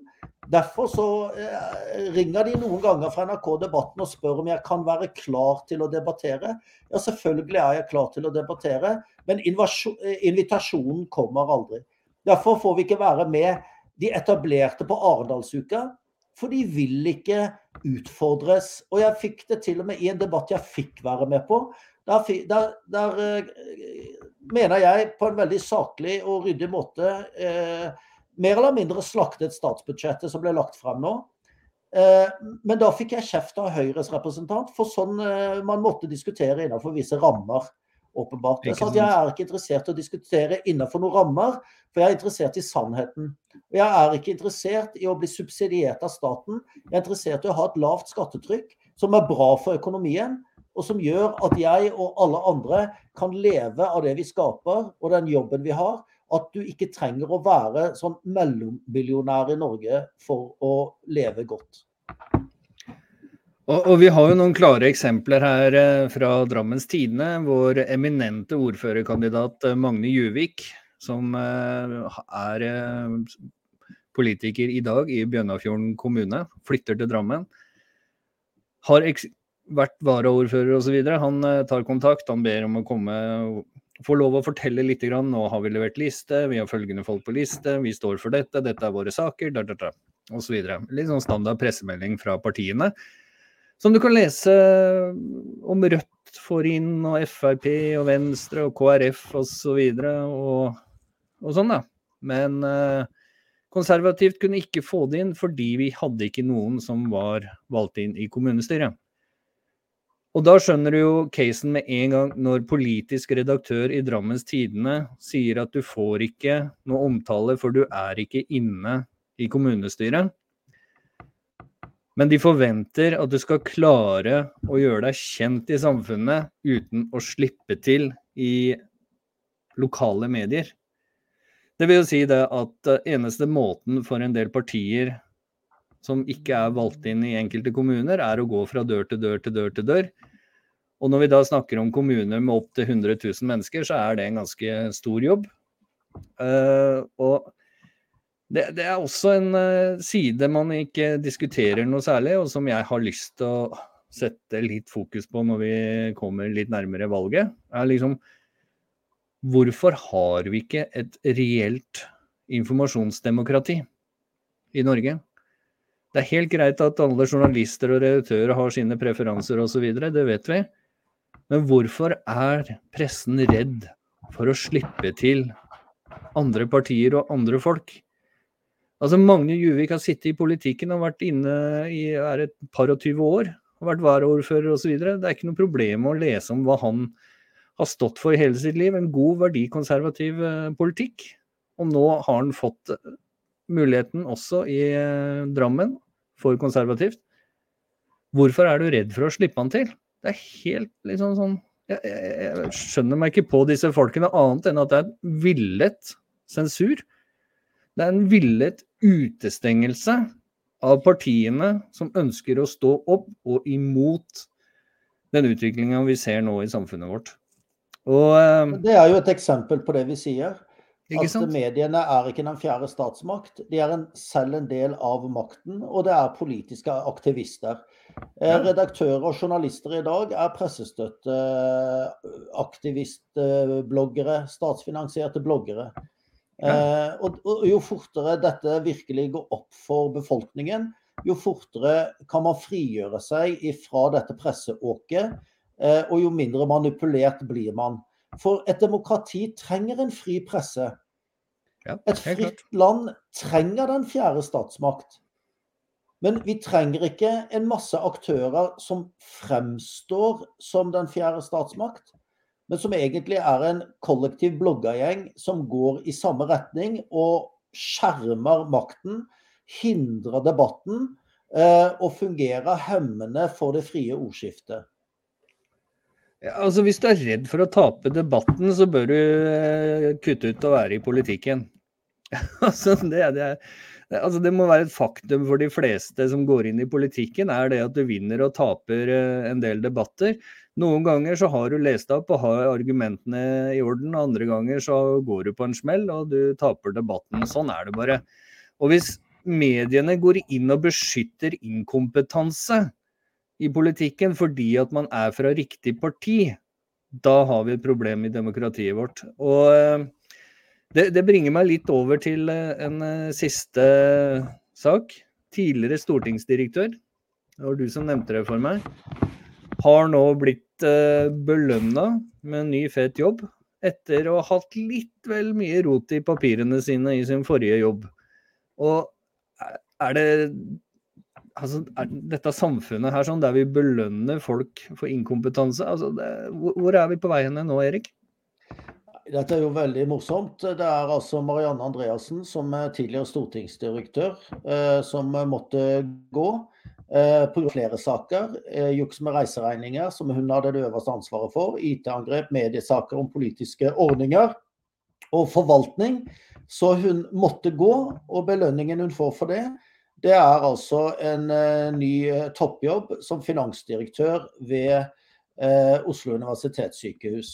Derfor så eh, ringer de noen ganger fra NRK Debatten og spør om jeg kan være klar til å debattere. Ja, selvfølgelig er jeg klar til å debattere, men eh, invitasjonen kommer aldri. Derfor får vi ikke være med de etablerte på Arendalsuka. For de vil ikke utfordres. Og jeg fikk det til og med i en debatt jeg fikk være med på. Der, der, der, eh, mener jeg, på en veldig saklig og ryddig måte eh, mer eller mindre slaktet statsbudsjettet som ble lagt frem nå. Eh, men da fikk jeg kjeft av Høyres representant, for sånn eh, man måtte diskutere innenfor visse rammer. åpenbart. Jeg sa at jeg er ikke interessert i å diskutere innenfor noen rammer, for jeg er interessert i sannheten. Og jeg er ikke interessert i å bli subsidiert av staten. Jeg er interessert i å ha et lavt skattetrykk som er bra for økonomien, og som gjør at jeg og alle andre kan leve av det vi skaper og den jobben vi har. At du ikke trenger å være sånn mellommillionær i Norge for å leve godt. Og, og, Vi har jo noen klare eksempler her eh, fra Drammens Tidende, Vår eminente ordførerkandidat eh, Magne Juvik, som eh, er politiker i dag i Bjørnafjorden kommune, flytter til Drammen. Har vært varaordfører osv. Han tar kontakt, han ber om å komme få lov å fortelle litt. Grann. Nå har vi levert liste, vi har følgende folk på liste, vi står for dette, dette er våre saker, da, da, da, osv. Litt sånn standard pressemelding fra partiene. Som du kan lese om Rødt får inn, og Frp og Venstre og KrF osv. Og, og, og sånn, da. Men eh, konservativt kunne ikke få det inn fordi vi hadde ikke noen som var valgt inn i kommunestyret. Og da skjønner du jo casen med en gang når politisk redaktør i Drammens Tidende sier at du får ikke noe omtale, for du er ikke inne i kommunestyret. Men de forventer at du skal klare å gjøre deg kjent i samfunnet uten å slippe til i lokale medier. Det vil jo si det at eneste måten for en del partier som ikke er valgt inn i enkelte kommuner, er å gå fra dør til dør til dør til dør. Og når vi da snakker om kommuner med opptil 100 000 mennesker, så er det en ganske stor jobb. Uh, og det, det, er også en uh, side man ikke diskuterer noe særlig, og som jeg har lyst til å sette litt fokus på når vi kommer litt nærmere valget, er liksom Hvorfor har vi ikke et reelt informasjonsdemokrati i Norge? Det er helt greit at alle journalister og redaktører har sine preferanser osv., det vet vi. Men hvorfor er pressen redd for å slippe til andre partier og andre folk? Altså Magne Juvik har sittet i politikken og vært inne i er et par og tyve år. Har vært varaordfører osv. Det er ikke noe problem å lese om hva han har stått for i hele sitt liv. En god verdikonservativ eh, politikk. Og nå har han fått eh, muligheten også i eh, Drammen for konservativt. Hvorfor er du redd for å slippe han til? Det er helt liksom sånn jeg, jeg, jeg, skjønner meg ikke på disse folkene annet enn at det er en villet sensur. Det er en villet utestengelse av partiene som ønsker å stå opp og imot den utviklinga vi ser nå i samfunnet vårt. Og, eh, det er jo et eksempel på det vi sier. At mediene er ikke den fjerde statsmakt. De er en, selv en del av makten, og det er politiske aktivister. Eh, redaktører og journalister i dag er pressestøtteaktivistbloggere, statsfinansierte bloggere. Ja. og, og jo fortere dette virkelig går opp for befolkningen, jo fortere kan man frigjøre seg fra dette presseåket, eh, og jo mindre manipulert blir man. For et demokrati trenger en fri presse. Ja, Et fritt land trenger den fjerde statsmakt. Men vi trenger ikke en masse aktører som fremstår som den fjerde statsmakt, men som egentlig er en kollektiv bloggergjeng som går i samme retning og skjermer makten, hindrer debatten eh, og fungerer hemmende for det frie ordskiftet. Altså Hvis du er redd for å tape debatten, så bør du eh, kutte ut å være i politikken. altså, det, det, altså, det, må være et faktum for de fleste som går inn i politikken, er det at du vinner og taper eh, en del debatter. Noen ganger så har du lest opp og har argumentene i orden, andre ganger så går du på en smell og du taper debatten. Sånn er det bare. Og hvis mediene går inn og beskytter inkompetanse, i politikken fordi at man er fra riktig parti, da har vi et problem i demokratiet vårt. Og eh, det, det bringer meg litt over til eh, en eh, siste sak. Tidligere stortingsdirektør, det var du som nevnte det for meg, har nå blitt belønna med en ny, fet jobb etter å ha hatt litt vel mye rot i papirene sine i sin forrige jobb. Og er det altså, dette samfunnet her sånn der vi belønner folk for inkompetanse, altså det, hvor er vi på vei nå, Erik? Dette er jo veldig morsomt. Det er altså Marianne Andreassen, som er tidligere stortingsdirektør, eh, som måtte gå eh, på flere saker. Eh, juks med reiseregninger, som hun hadde det øverste ansvaret for. IT-angrep, mediesaker om politiske ordninger og forvaltning. Så hun måtte gå, og belønningen hun får for det, det er altså en ny toppjobb som finansdirektør ved Oslo universitetssykehus.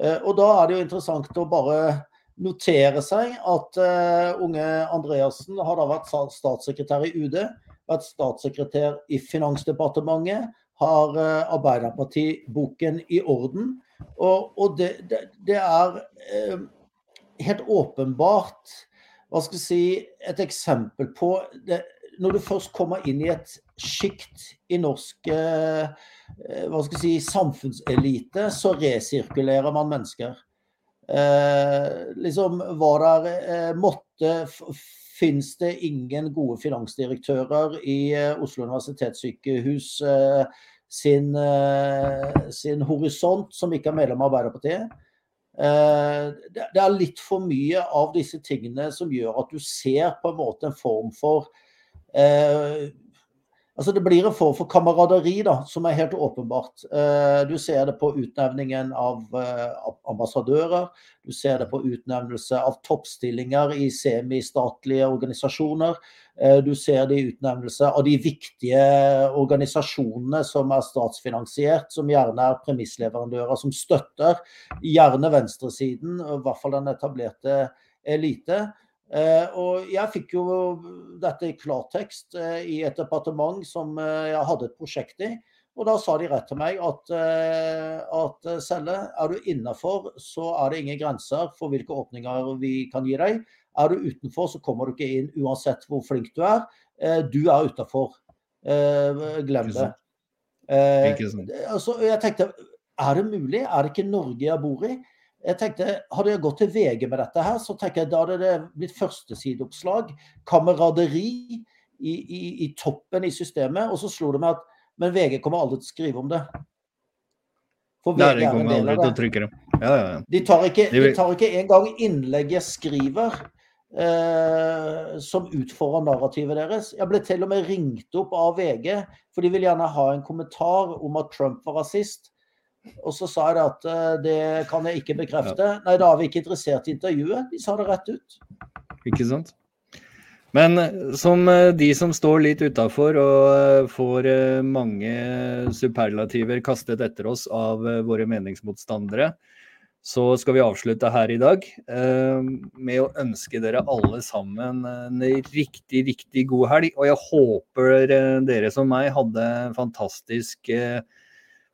Eh, og da er det jo interessant å bare notere seg at unge Andreassen har da vært statssekretær i UD, vært statssekretær i Finansdepartementet, har Arbeiderpartiboken i orden. Og, og det, det, det, er helt åpenbart hva skal jeg si, et eksempel på det, Når du først kommer inn i et sjikt i norsk Eh, hva skal jeg si, samfunnselite, så resirkulerer man mennesker. Eh, liksom var der eh, måtte Fins det ingen gode finansdirektører i eh, Oslo universitetssykehus eh, sin, eh, sin, horisont som ikke er medlem av Arbeiderpartiet? Det er litt for mye av disse tingene som gjør at du ser på en måte en form for Altså Det blir en form for kameraderi da, som er helt åpenbart. Eh, du ser det på utnevningen av eh, ambassadører. Du ser det på utnevnelse av toppstillinger i semistatlige organisasjoner. Eh, du ser det i utnevnelse av de viktige organisasjonene som er statsfinansiert, som gjerne er premissleverandører som støtter gjerne venstresiden, i hvert fall den etablerte elite. Eh, og jeg fikk jo dette i klartekst eh, i et departement som eh, jeg hadde et prosjekt i. Og da sa de rett til meg at, at Selle, er du innafor, så er det ingen grenser for hvilke åpninger vi kan gi deg. Er du utenfor, så kommer du ikke inn uansett hvor flink du er. Du er utafor. Glem det. Altså, jeg tenkte, er det mulig? Er det ikke Norge jeg bor i? Jeg tenkte, Hadde jeg gått til VG med dette, her, så tenker jeg da hadde det blitt førstesideoppslag. Kameraderi i, i, i, toppen i systemet. Og så slo det meg at men VG kommer aldri til å skrive om det. For VG er en del av det. Ja, ja, ja. De tar ikke, de tar ikke engang innlegg jeg skriver eh, som utfordrer narrativet deres. Jeg ble til og med ringt opp av VG, for de vil gjerne ha en kommentar om at Trump var rasist. Og så sa jeg at eh, det kan jeg ikke bekrefte. Nei, da er vi ikke interessert i intervjuet. De sa det rett ut. Ikke sant. Men eh, som eh, de som står litt utafor og får mange superlativer kastet etter oss av våre meningsmotstandere, så skal vi avslutte her i dag med å ønske dere alle sammen en riktig, riktig god helg. Og jeg håper dere som meg hadde en fantastisk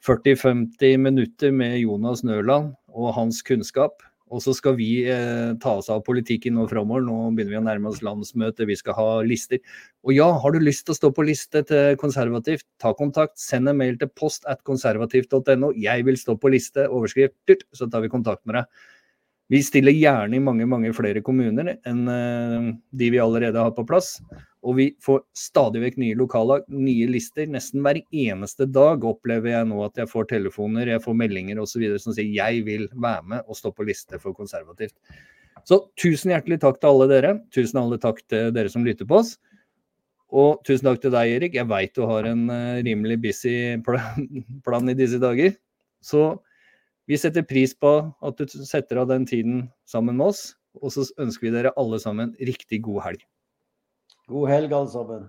40-50 minutter med Jonas Nørland og hans kunnskap. Og så skal vi eh, ta oss av politikken nå framover. Nå begynner vi å nærme oss landsmøte, vi skal ha lister. Og ja, har du lyst til å stå på liste til konservativt, ta kontakt. Send en mail til post at konservativt.no. Jeg vil stå på liste, overskrift, så tar vi kontakt med deg. Vi stiller gjerne i mange mange flere kommuner enn eh, de vi allerede har på plass. Og vi får stadig vekk nye lokallag, nye lister. Nesten hver eneste dag opplever jeg nå at jeg får telefoner, jeg får meldinger osv. som sier jeg vil være med og stå på liste for konservativt. Så tusen hjertelig takk til alle dere. Tusen alle takk til dere som lytter på oss. Og tusen takk til deg, Erik. Jeg veit du har en uh, rimelig busy plan i disse dager. Så vi setter pris på at du setter av den tiden sammen med oss. Og så ønsker vi dere alle sammen riktig god helg. God helg, alle sammen.